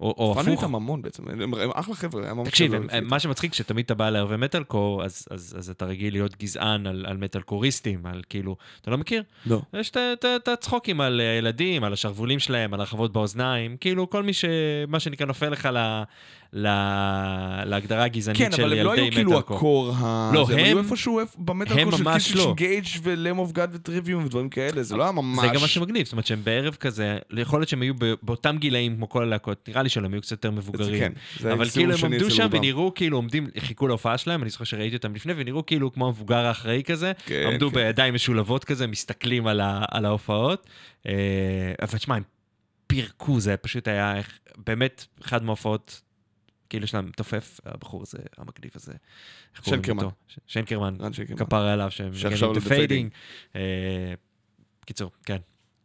או, או הפוך. איתם המון בעצם, הם הם אחלה חבר'ה, תקשיב, הם- איתם. מה שמצחיק, שתמיד אתה בא לערבי מטאל קור, אז, אז, אז אתה רגיל להיות גזען על, על מטאלקוריסטים, על כאילו, אתה לא מכיר? לא. יש את- הצחוקים על אה, ילדים, על השרוולים שלהם, על הרחבות באוזניים, כאילו כל מי ש... מה שנקרא נופל לך ל... ל... להגדרה הגזענית כן, של אבל ילדי הם לא היו כאילו. ה core ה... לא, זה, הם היו איפשהו איפ- במטאל הם core של Killswitch לא. Engage ו Lamb of God ו Trivium ודברים כאלה, זה לא היה ממש... זה גם מה שמגניב, זאת אומרת שהם בערב כזה, יכול להיות שהם היו באותם גילאים כמו כל הלהקות, נראה לי שהם היו קצת יותר מבוגרים. כן, אבל כאילו הם עמדו שם. ונראו כאילו עומדים, חיכו להופעה שלהם, אני זוכר שראיתי אותם לפני, ונראו כאילו כמו המבוגר האחראי כזה, כן, עמדו כן. בידיים משולבות כזה, מסתכלים על, ה, על ההופעות. אה, אבל תשמע, הם פירקו, זה פשוט היה באמת אחד מההופעות, כאילו יש להם תופף, הבחור הזה, המגניב הזה. שנקרמן. שנקרמן. כפרה עליו, שהם מגנים את. The Fading. קיצור, כן,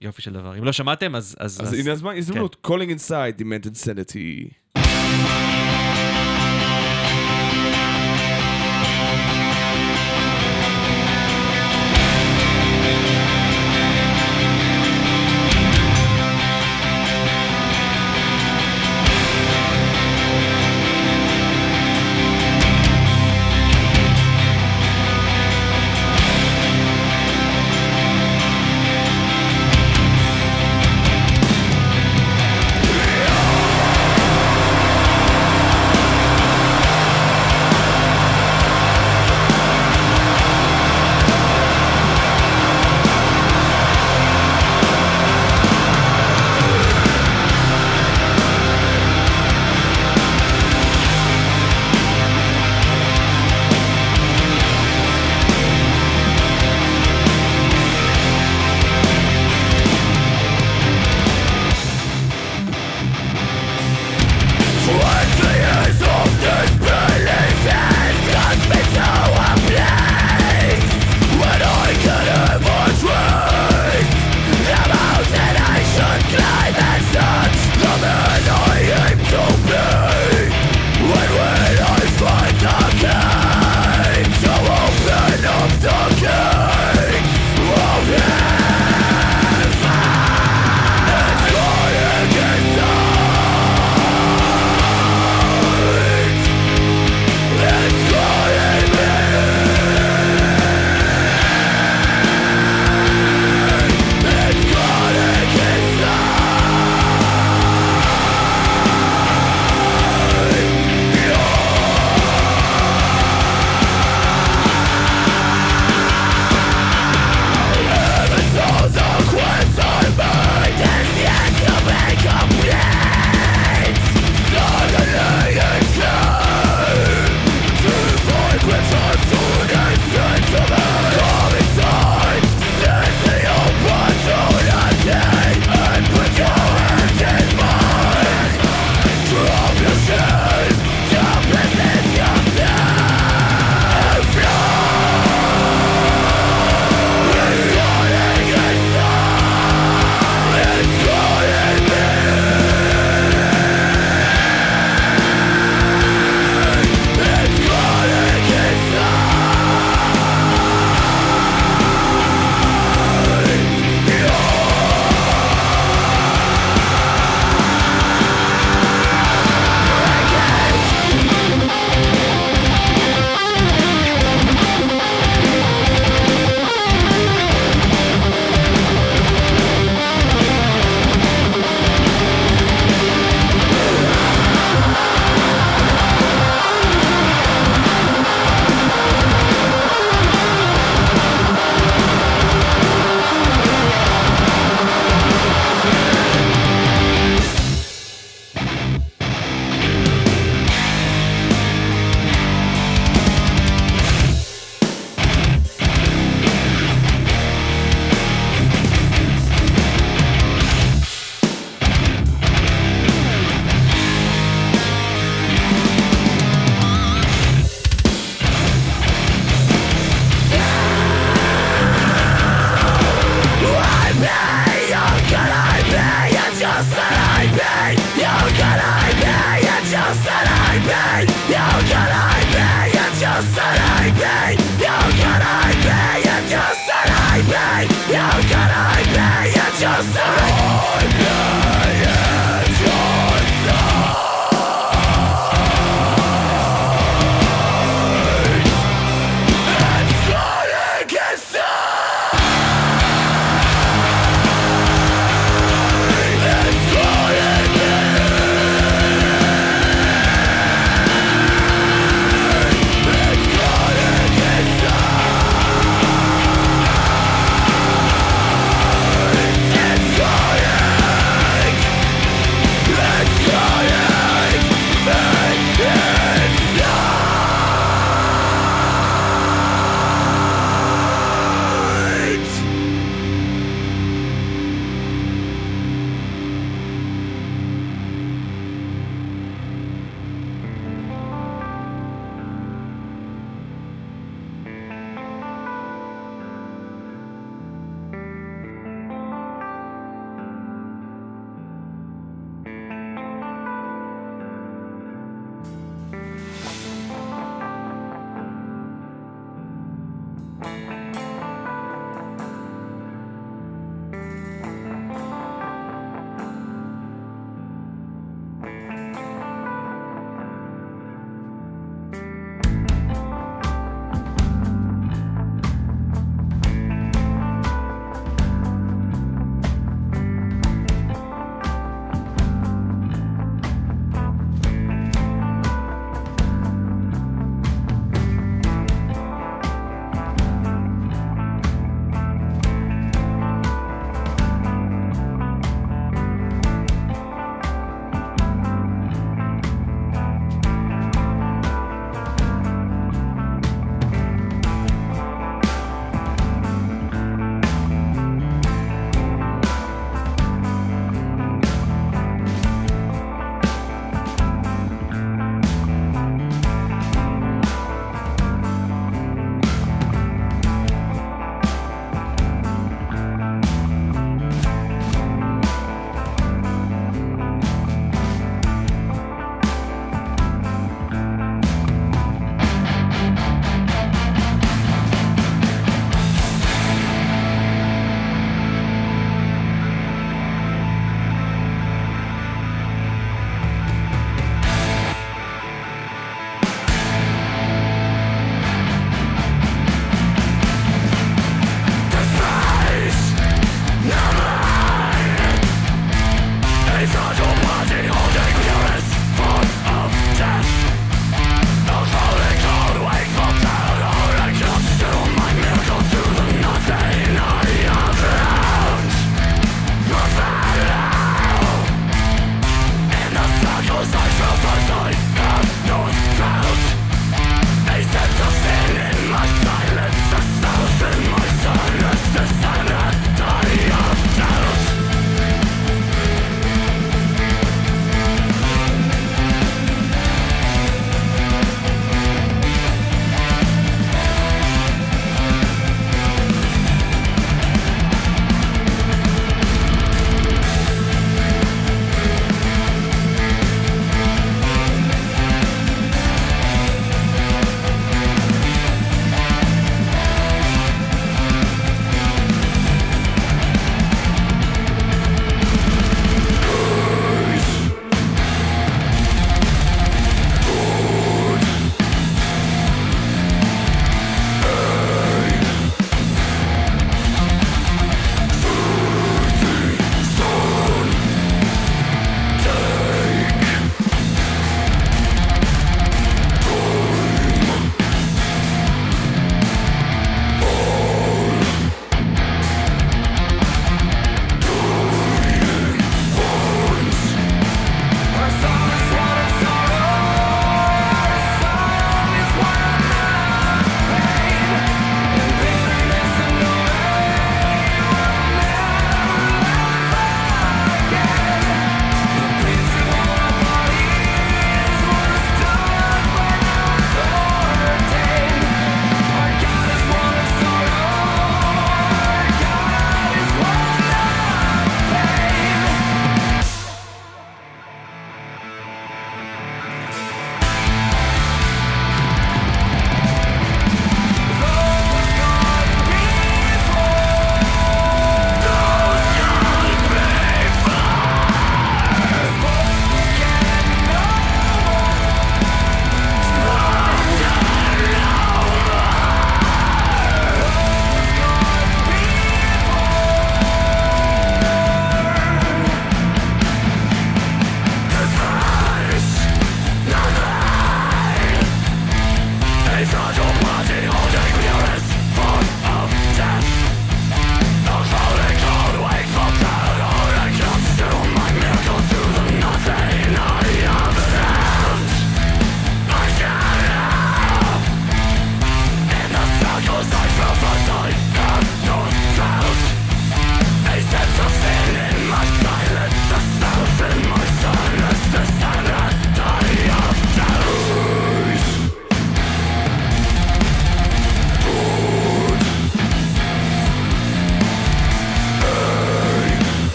יופי של דבר. אם לא שמעתם, אז... אז, אז הנה הזמן, הזדמנות, calling inside, demanded sanity.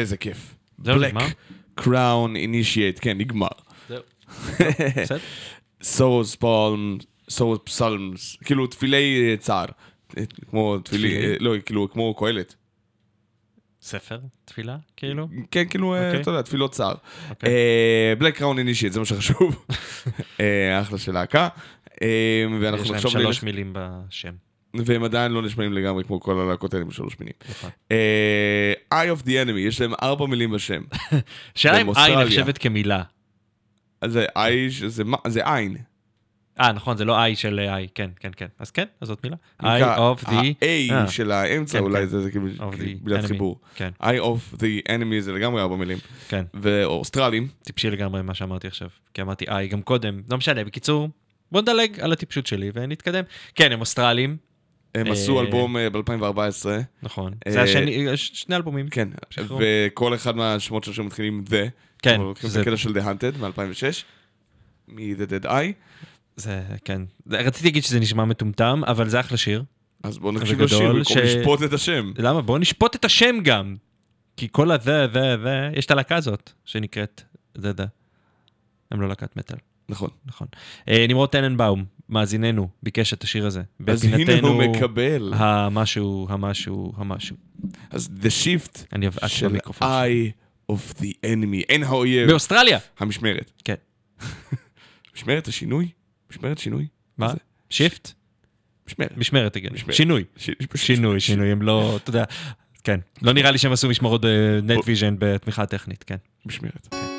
איזה כיף. זהו, נגמר? Crown Initiate, כן, נגמר. זהו. בסדר. Sorrow psalm, sorrow psalms, כאילו תהילי צער. כמו תהילי, לא, כאילו כמו קהלת. ספר תפילה, כאילו? כן, כאילו, אה, אוקיי. אתה יודע, תפילות צער. Black Crown Initiate, זה מה שחשוב. אה, אחלה של להקה. אה, ואנחנו יש להם נחשוב... שלוש מילים בשם. והם עדיין לא נשמעים לגמרי כמו כל הלהקות האלה בשלוש מילים. נכון. אה, Eye of the Enemy, יש להם ארבע מילים בשם. שאלה אם באוסטרליה. נחשבת כמילה. זה עין, זה עין. אה, נכון, זה לא איי של איי, כן, כן, כן. אז כן, אז זאת מילה. נקרא- of the... ה-A אה, של האמצע כן, אולי כן. זה כאילו מילת enemy. חיבור. כן, Eye of the enemy זה לגמרי ארבע מילים. כן. ואוסטרלים, טיפשי לגמרי מה שאמרתי עכשיו. כי אמרתי איי גם קודם, לא משנה, בקיצור, בוא נדלג על הטיפשות שלי ונתקדם. כן, הם אוסטרלים, הם אה, עשו אלבום ב-2014. נכון. אה, זה השני, שני אלבומים. כן. וכל אחד מהשמות שלהם מתחילים עם The. כן, אנחנו לוקחים את הקטע של The Hunted מ-2006. מ-The Dead Eye. זה, כן. רציתי להגיד שזה נשמע מטומטם, אבל זה אחלה שיר. אז בואו נקשיב לשיר במקום לשפוט את השם. למה? בואו נשפוט את השם גם. כי כל הזה, זה, זה, יש את הלהקה הזאת, שנקראת זה, זה. הם לא להקת מטאל, נכון. נכון. אה, נמרוד טננבאום, מאזיננו, ביקש את השיר הזה. אז הנה הוא מקבל. המשהו, המשהו, המשהו. אז The Shift אני של. Eye of the Enemy. עין האויב. באוסטרליה! המשמרת. כן. משמרת השינוי? משמרת שינוי? מה? Shift? משמרת. משמרת. משמרת. שינוי. שינוי, שינוי, הם לא, אתה יודע, כן. לא נראה לי שהם עשו משמרות ב NetVision בתמיכה טכנית, כן. משמרת. Eye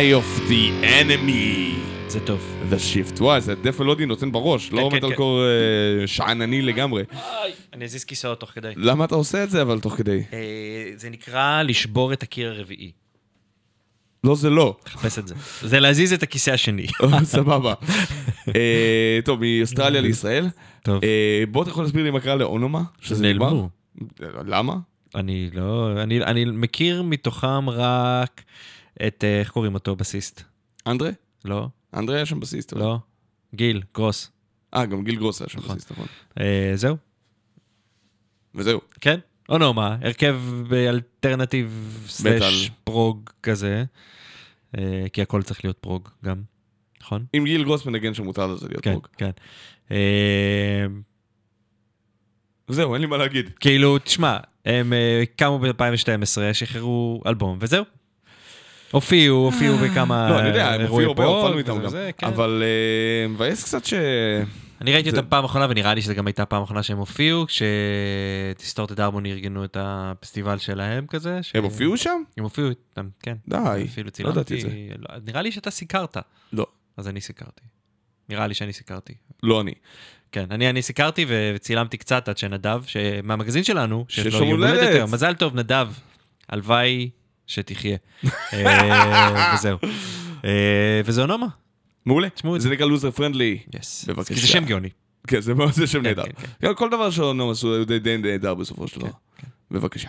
Eye of the enemy. זה טוב. The Shift. וואי, זה דף מלודי נותן בראש, לא כן, מטאל כן. קור אה, שאנני לגמרי. אני אזיז כיסאות תוך כדי. למה אתה עושה את זה אבל תוך כדי? אה, זה נקרא לשבור את הקיר הרביעי. לא, זה לא. חפש את זה. זה להזיז את הכיסא השני. סבבה. אה, טוב, מאוסטרליה לישראל. טוב. בוא אתה יכול להסביר לי מה קרה לאונומה? שזה נעלמו. נגמר? למה? אני לא... אני מכיר מתוכם רק את... אה, איך קוראים אותו? בסיסט. אנדרה? לא? אנדרה היה שם בסיסט. לא? גיל, גרוס. אה, גם גיל גרוס היה שם בסיסט, נכון. אה, זהו? וזהו. כן? אונומה, הרכב ב alternative slash prog כזה. אה, כי הכל צריך להיות prog גם, נכון? אם גיל גרוס מנגן שמותר לזה להיות כן, prog. כן. אה, זהו, אין לי מה להגיד. כאילו, תשמע, הם אה, קמו ב-2012, שחררו אלבום, וזהו. הופיעו, הופיעו בכמה לא, אני יודע, הם הופיעו הרבה, הופענו איתם גם. זה, כן. אבל אה, מבאס קצת ש... אני ראיתי זה- אותם פעם אחרונה, ונראה לי שזו גם הייתה הפעם האחרונה שהם הופיעו, כשדיסטורטד הרמוני ארגנו את הפסטיבל שלהם כזה. הם הופיעו שם? הם הופיעו איתם, כן. די, לא ידעתי את צילמתי. לא, נראה לי שאתה סיקרת, לא. אז אני סיקרתי. נראה לי שאני סיקרתי. לא אני. כן, אני, אני סיקרתי וצילמתי קצת עד שנדב, מהמגזין שלנו, שיש לו יום הולדת הולדת. היום, מזל טוב נדב, הלוואי שתחיה. אה, וזהו. אה, וזו נומה. מעולה. תשמעו את זה נקרא לוזר פרנדלי. יס. בבקשה. כי זה שם גאוני. כן, זה זה שם נהדר. כן, כן. כן, כל דבר שלנו עשו די נהדר בסופו של דבר. כן. בבקשה.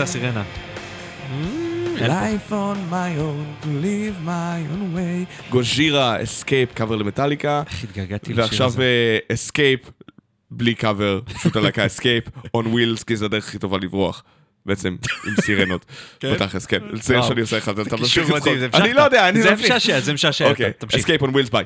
הייתה סירנה. Mm, life on my own, to live my own way. Gojira, Escape, קאבר למטאליקה. איך התגעגעתי לשיר הזה. אה, ועכשיו Escape, בלי קאבר, פשוט הלהקה Escape, on wheels, כי זה הדרך הכי טובה לברוח. בעצם, עם סירנות. בתכלס, כן. זה שאני עושה לך, אתה ממשיך לצחוק. אני לא יודע, אני לא מבין. זה משעשע, זה משעשע. אוקיי, Escape on wheels, ביי.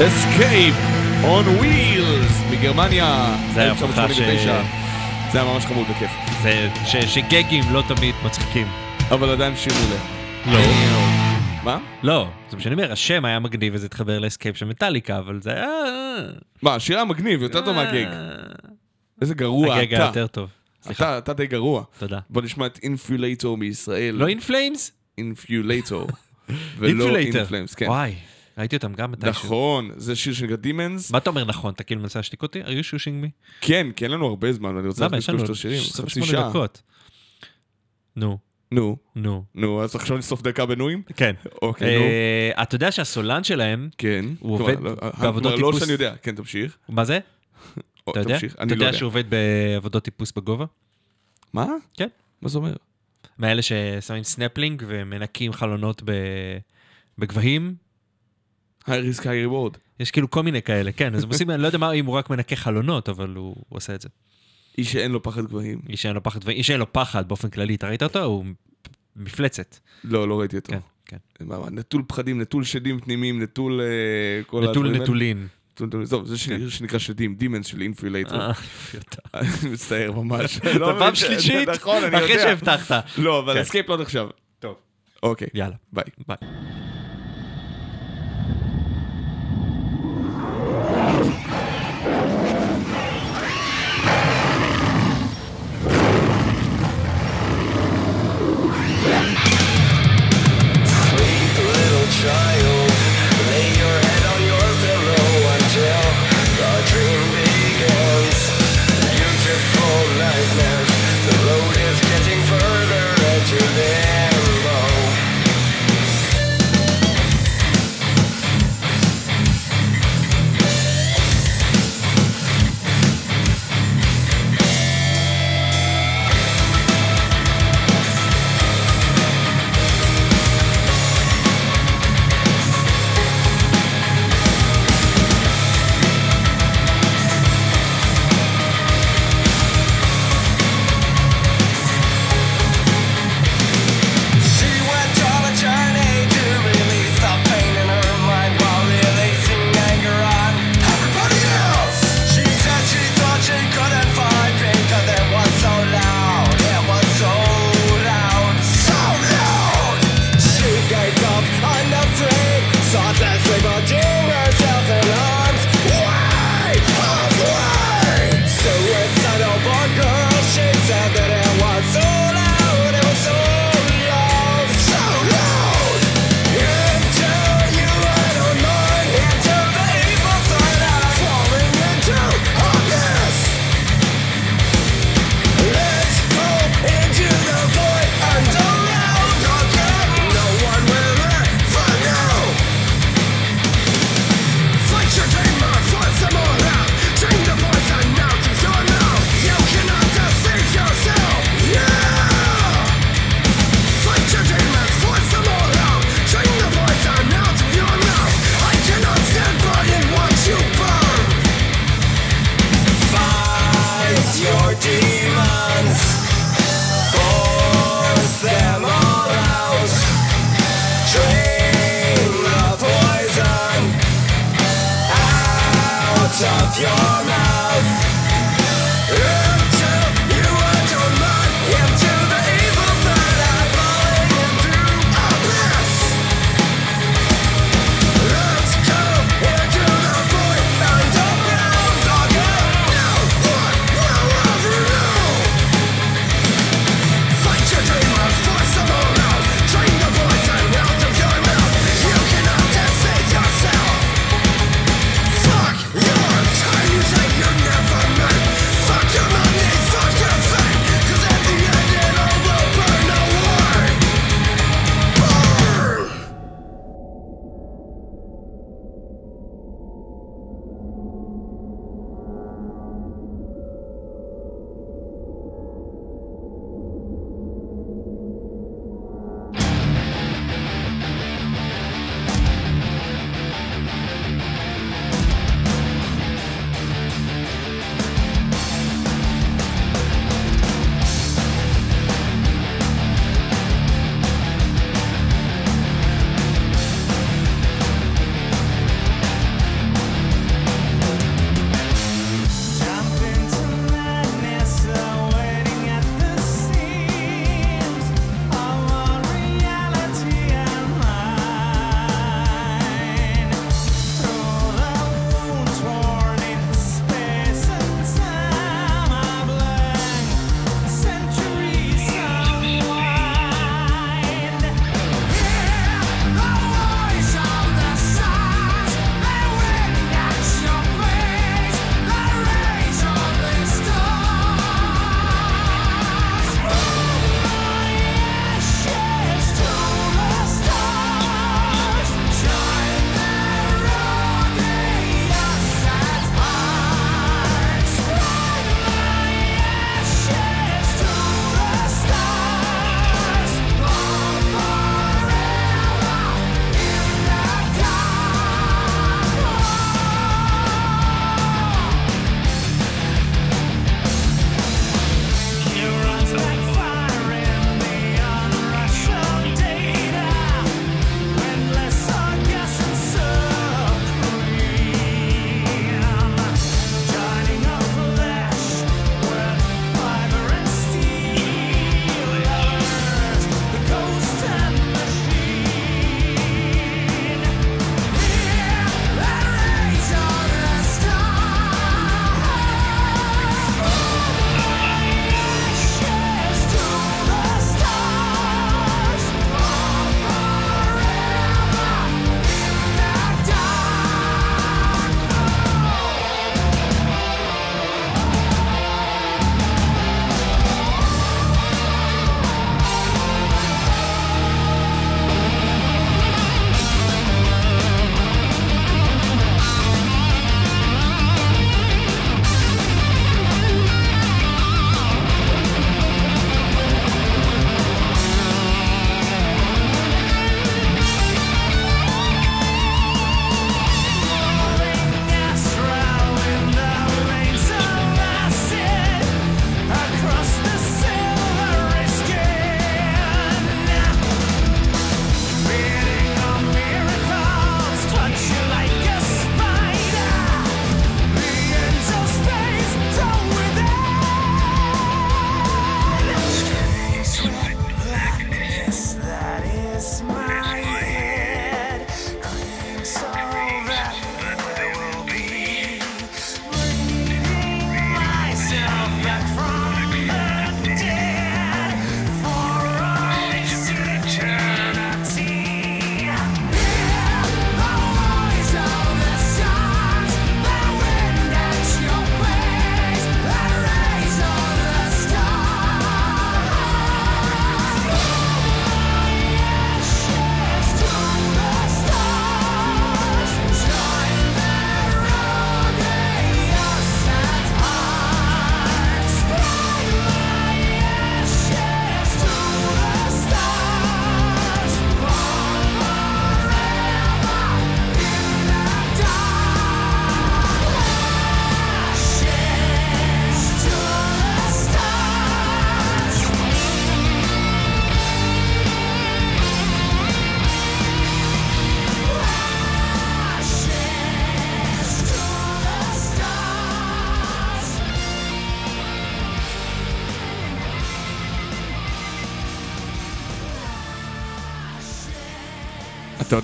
Escape on Wheels מגרמניה. זה היה הוכחה ש- 1989. זה היה ממש חמוד וכיף. זה ש- שגגים לא תמיד מצחיקים. אבל עדיין שיר מעולה. לא. מה? לא, זה מה שאני אומר, השם היה מגניב וזה התחבר ל Escape של מטאליקה, אבל זה היה... מה, השיר היה מגניב, יותר טוב מהגג. איזה גרוע הגג היה אתה. יותר טוב. סליחה, אתה, אתה די גרוע. תודה. בוא נשמע את אינפיולטור מישראל. לא In Flames? אינפיולטור. ולא אינפלאמס, כן. וואי, ראיתי אותם גם מתישהו. נכון, זה שיר שנקרא דימנס. מה אתה אומר נכון? אתה כאילו מנסה להשתיק אותי? are you shushing me? כן, כי אין לנו הרבה זמן, ואני רוצה למה? יש לנו השירים. חצי 28 שעה. נו, נו, נו. נו, אז עכשיו נשרוף דקה בנויים? כן. אוקיי, נו. אה, אתה יודע שהסולן שלהם, כן. הוא עובד לא- בעבודות כלומר, לא טיפוס. שאני יודע, כן, תמשיך. מה זה? אתה יודע? תמשיך, אתה לא יודע. שהוא עובד בעבודות טיפוס בגובה? מה? כן. מה זה אומר? מאלה ששמים סנפלינג ומנקים חלונות בגבהים. High risk high reward. יש כאילו כל מיני כאלה, כן, אז הם עושים, אני לא יודע מה, אם הוא רק מנקה חלונות, אבל הוא, הוא עושה את זה. איש שאין לו פחד גבהים. איש שאין לו פחד, איש שאין לו פחד באופן כללי, אתה ראית אותו? הוא מפלצת. לא, לא ראיתי אותו. כן, כן. מה, מה, נטול פחדים, נטול שדים פנימיים, נטול אה, כל נטול הדברים האלה. נטולין. נטול נטול- טוב, זה שיר שנקרא שדים, Demons של אינפיולטור. אה, יופי אתה. אני מצטער ממש. לא, פעם זה- שלישית, נכון. אחרי שהבטחת. לא, אבל כן. אסקייפ לא נחשב. טוב. אוקיי, יאללה, ביי. ביי. Your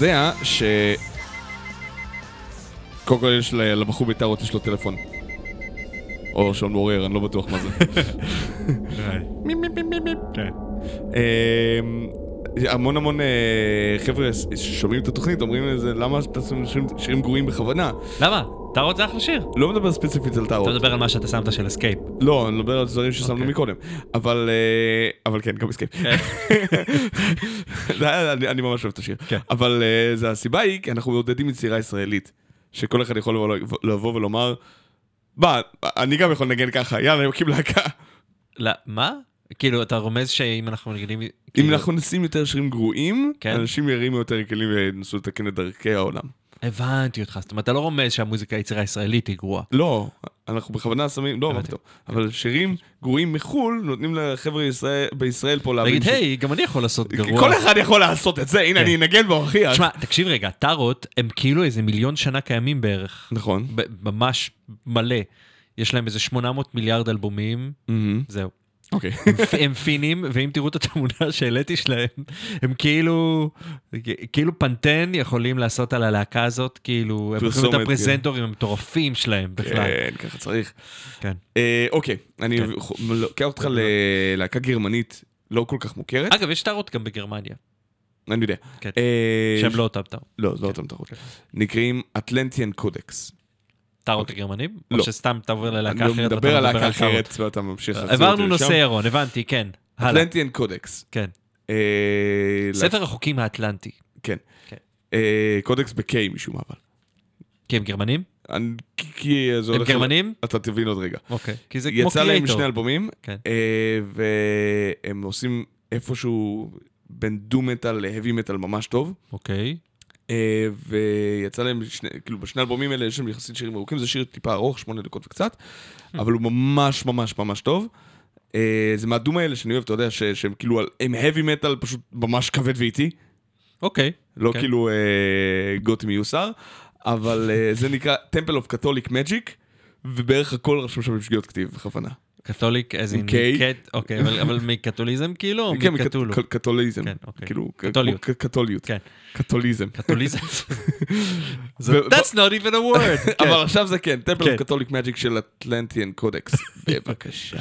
יודע ש... קודם כל יש לבחור בית"רות יש לו טלפון. או שעון מעורר, אני לא בטוח מה זה. מיפ, מיפ, מיפ, מיפ, מיפ. אמ, המון המון אה, חבר'ה ששומעים את התוכנית אומרים לזה, למה אתם שירים- שירים גרועים בכוונה? למה? טארות זה אחלה שיר. לא מדבר ספציפית על אתה טארות. מדבר על מה שאתה שמת של Escape. לא, אני מדבר על דברים ששמנו אוקיי. מקודם. אבל אה, אבל כן, גם. זה היה- אני אני ממש אוהב את השיר. כן. אבל אה, זה הסיבה היא, כי אנחנו מעודדים יצירה ישראלית. שכל אחד יכול לבוא- ולומר, בא, אני גם יכול לנגן ככה, יאללה, נקים להקה. לא, מה? כאילו, אתה רומז שאם אנחנו מנגנים... אם כאילו- אנחנו נשים יותר שירים גרועים, כן. אנשים ירימו יותר כלים וינסו לתקן את דרכי העולם. הבנתי אותך, זאת אומרת, אתה לא רומז שהמוזיקה היצירה הישראלית היא גרועה. לא, אנחנו בכוונה שמים, לא, מה. פתאום. אבל שירים גרועים מחו"ל, נותנים לחבר'ה ישראל- בישראל פה להבין נגיד, היי, גם אני יכול לעשות גרוע. כל אחד יכול לעשות את זה, הנה כן. אני אנגן בו. אז- תשמע, תקשיב רגע, טארות הם כאילו איזה מיליון שנה קיימים בערך. נכון. ממש מלא. יש להם איזה 800 מיליארד אלבומים, זהו. אוקיי. הם פינים, ואם תראו את התמונה שהעליתי שלהם, הם כאילו, כאילו פנטן יכולים לעשות על הלהקה הזאת, כאילו, הם יכולים את הפרזנטורים המטורפים שלהם בכלל. כן, ככה צריך. כן. אה, אוקיי, אני כן. לוקח אותך ללהקה גרמנית לא כל כך מוכרת. אגב, יש טארות גם בגרמניה, אני יודע. כן. אה, שהם לא אותם טארות. לא, לא אותם תחרות. נקראים אטלנטיאן קודקס. טארות הגרמנים? לא. או שסתם תעבור אני ללהקה אחרת ואתה מדבר על להקה? אחרת ואתה ממשיך אותי עברנו לשם. נושא ירון, הבנתי, כן. אטלנטיאן קודקס. כן. אה, ספר החוקים האטלנטי. כן. כן. אה, קודקס ב-K משום מה אבל. כי הם גרמנים? אני- כי- זה הם הולך... גרמנים? אתה תבין עוד רגע. אוקיי. כי זה כמו יצא להם. שני אלבומים, כן. אה, והם עושים איפשהו בין דו מטאל להאבי מטאל ממש טוב. אוקיי. אה, ויצא להם, שני, כאילו בשני האלבומים האלה יש להם יחסית שירים ארוכים, זה שיר טיפה ארוך, שמונה דקות וקצת, אבל הוא ממש ממש ממש טוב. אה, זה מהדום האלה שאני אוהב, אתה יודע, ש- שהם כאילו, הם heavy metal פשוט ממש כבד ואיטי, אוקיי. לא כן. כאילו אה, גותי מיוסר, אבל אה, זה נקרא Temple of Catholic Magic, ובערך הכל רשום שם עם שגיאות כתיב, בכוונה. קתוליק, עם K. קט, אוקיי, אבל- אבל מקתוליזם כאילו, או כן, מקתולו? מקת- קתוליזם. כן, אוקיי. כאילו, קתוליות. כן. קתוליזם. קתוליזם. That's not even a word. כן. אבל עכשיו זה כן, כן. of Catholic Magic של אטלנטיאן קודקס. בבקשה.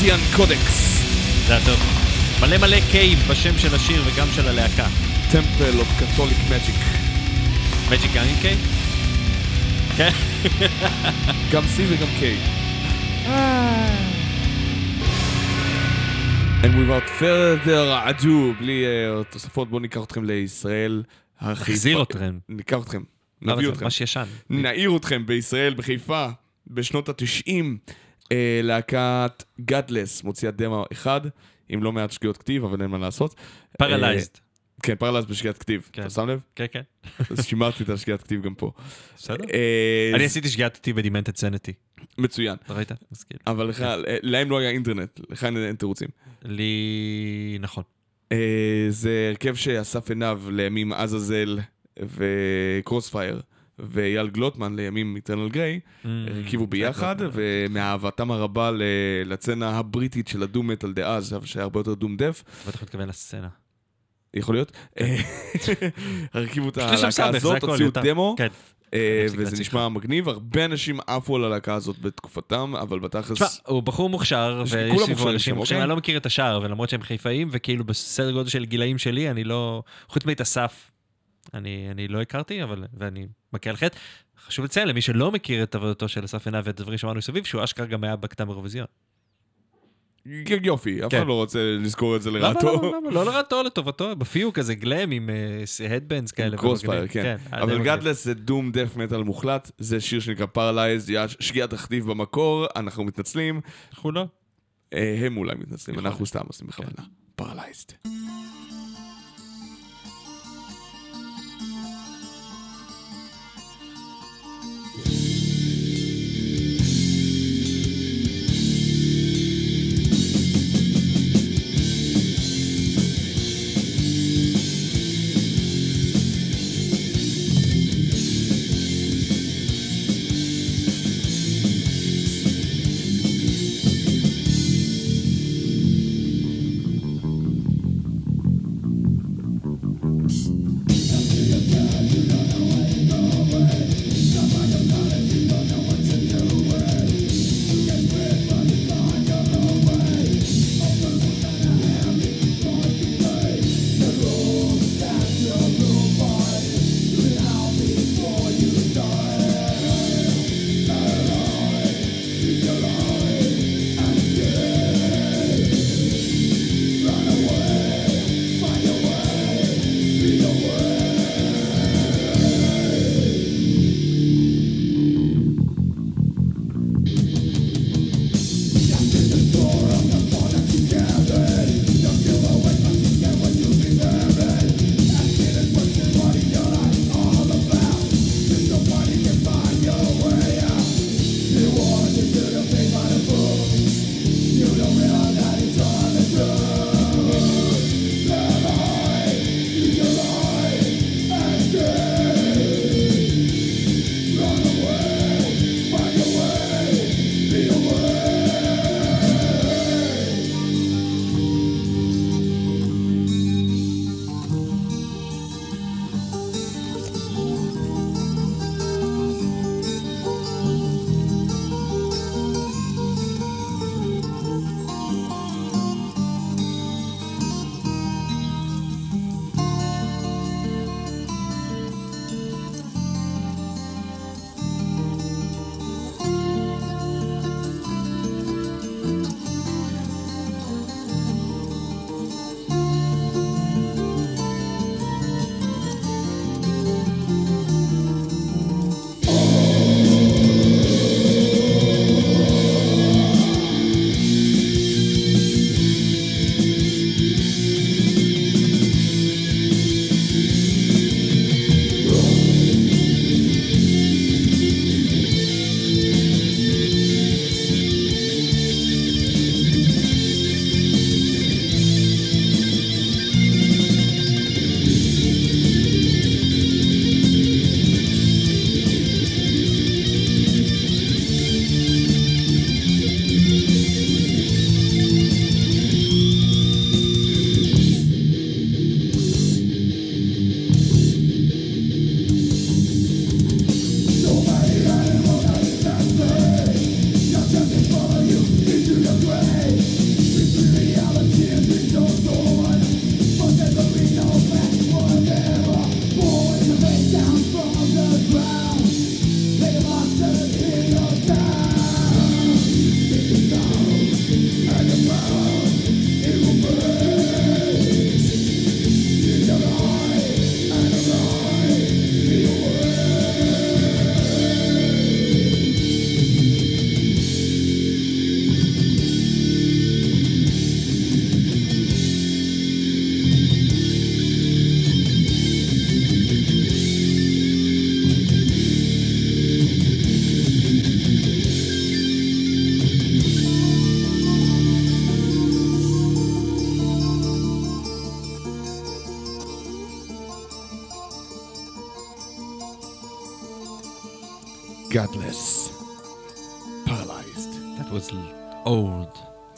אטלנטיאן קודקס. זה היה טוב. מלא מלא קיים בשם של השיר וגם של הלהקה. טמפל אוף קתוליק מג'יק. מג'יק גם עם קיי? כן. גם C וגם K. And without further ado, בלי uh, תוספות, בואו ניקח אתכם לישראל. החזיר אתכם. ניקח אתכם. למה נביא אתכם. ממש ישן. נעיר אתכם בישראל, בחיפה, בשנות התשעים. אה, להקת Godless מוציאה דמו אחד, עם לא מעט שגיאות כתיב, אבל אין מה לעשות. Paralyzed. אה, כן, Paralyzed בשגיאת כתיב. כן. אתה שם לב? כן, כן. אז שימרתי את השגיאת כתיב גם פה. בסדר. אה, אני עשיתי שגיאת אותי ב Demented Sanity. מצוין. אתה ראית? כאילו. אבל לך, אה, להם לא היה אינטרנט, לך אין- אין תירוצים. לי... נכון. אה, זה הרכב שאסף עיניו לימים עזאזל וקרוספייר ואייל גלוטמן לימים איטרנל גריי, Mm, הרכיבו ביחד, ומאהבתם הרבה לצנה הבריטית של הדום מטאל דאז, שהיה הרבה יותר דום דף, בטח מתכוון לסצנה. יכול להיות. אה, הרכיבו את הלהקה הזאת, הוציאו. דמו, כן. אה, וזה נשמע מגניב, הרבה אנשים עפו על הלהקה הזאת בתקופתם, אבל בתכלס... תשמע, הוא בחור מוכשר, יש- ויש אנשים מוכשרים, אוקיי? אני לא מכיר את השאר, ולמרות שהם חיפאים, וכאילו בסדר גודל של גילאים שלי, אני לא... חוץ מאת אסף, אני, אני לא הכרתי, אבל... ואני מכה על חטא. חשוב לציין למי שלא מכיר את עבודתו של אסף עיניו ואת הדברים שאמרנו מסביב, שהוא אשכרה גם היה בקטע אירוויזיון. יופי, אף כן. אחד לא רוצה לזכור את זה לרעתו. לא לרעתו, לטובתו, בפיו כזה גלם עם הדבנדס כאלה. Crossfire. כן. די אבל. Godless זה Doom Death Metal מוחלט, זה שיר שנקרא Paralyzed, שגיאת כתיב במקור, אנחנו מתנצלים. אנחנו לא. אה, הם אולי מתנצלים, יכול אנחנו סתם עושים בכוונה. פרלייזד.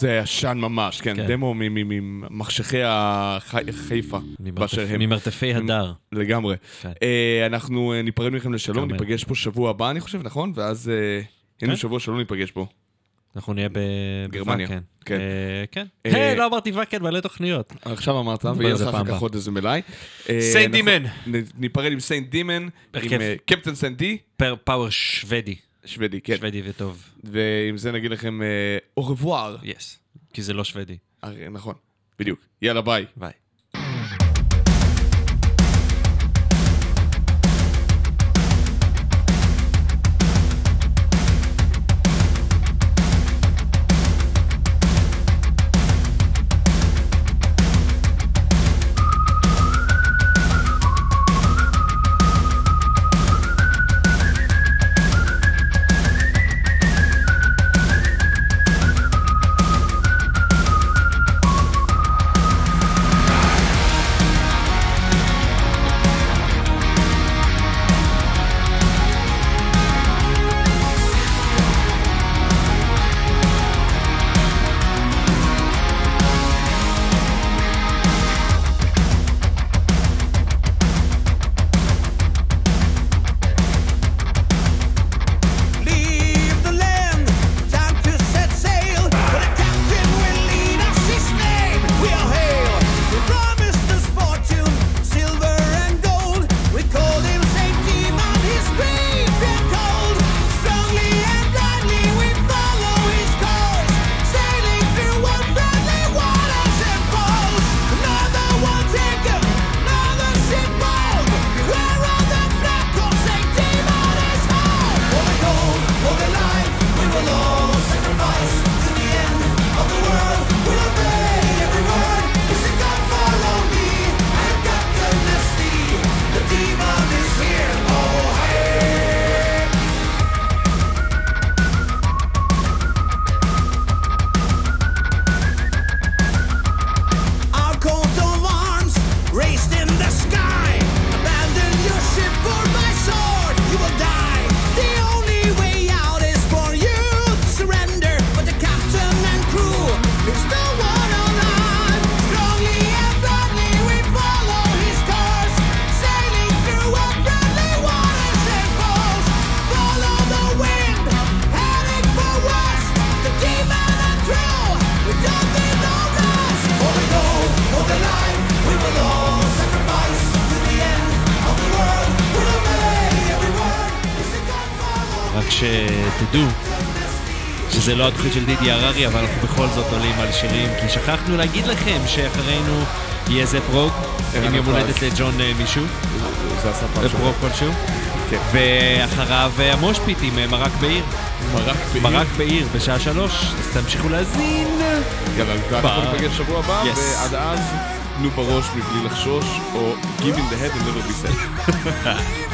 זה ישן ממש, כן, כן. דמו ממחשכי החיפה, ממרתפ- הם. ממרתפי הדר. לגמרי. כן. אה, אנחנו אה, ניפרד מכם לשלום, כרמל. ניפגש פה שבוע הבא, אני חושב, נכון? ואז... אה, הנה כן. שבוע שלא ניפגש פה. אנחנו נהיה ב... גרמניה. בוואקן. כן. אה, כן. אה, היי, לא אמרתי ואקן, מלא תוכניות. עכשיו אמרת, ויהיה לך אחר כך. עוד איזה מלאי. Saint Deamon. ניפרד עם Saint Deamon, עם Captain Saint D, Power שוודי. שוודי, כן. שוודי וטוב. ועם זה נגיד לכם au revoir. יס. כי זה לא שוודי. נכון, בדיוק. יאללה ביי. ביי. לא התוכנית של דידי הררי, אבל אנחנו בכל זאת עולים על שירים, כי שכחנו להגיד לכם שאחרינו יהיה זה פרוג, עם יום. הולדת לג'ון אה, מישהו, זה עשה פעם שעברה. פרוג כלשהו, כן. ואחריו אה, ה Moshpit עם אה, מרק בעיר, מרק בעיר. מרק בעיר בשעה שלוש, אז תמשיכו להאזין. יאללה, ואנחנו ביי. ניפגש שבוע הבא. ועד אז, תנו בראש מבלי לחשוש, או Give in the head and never be sad.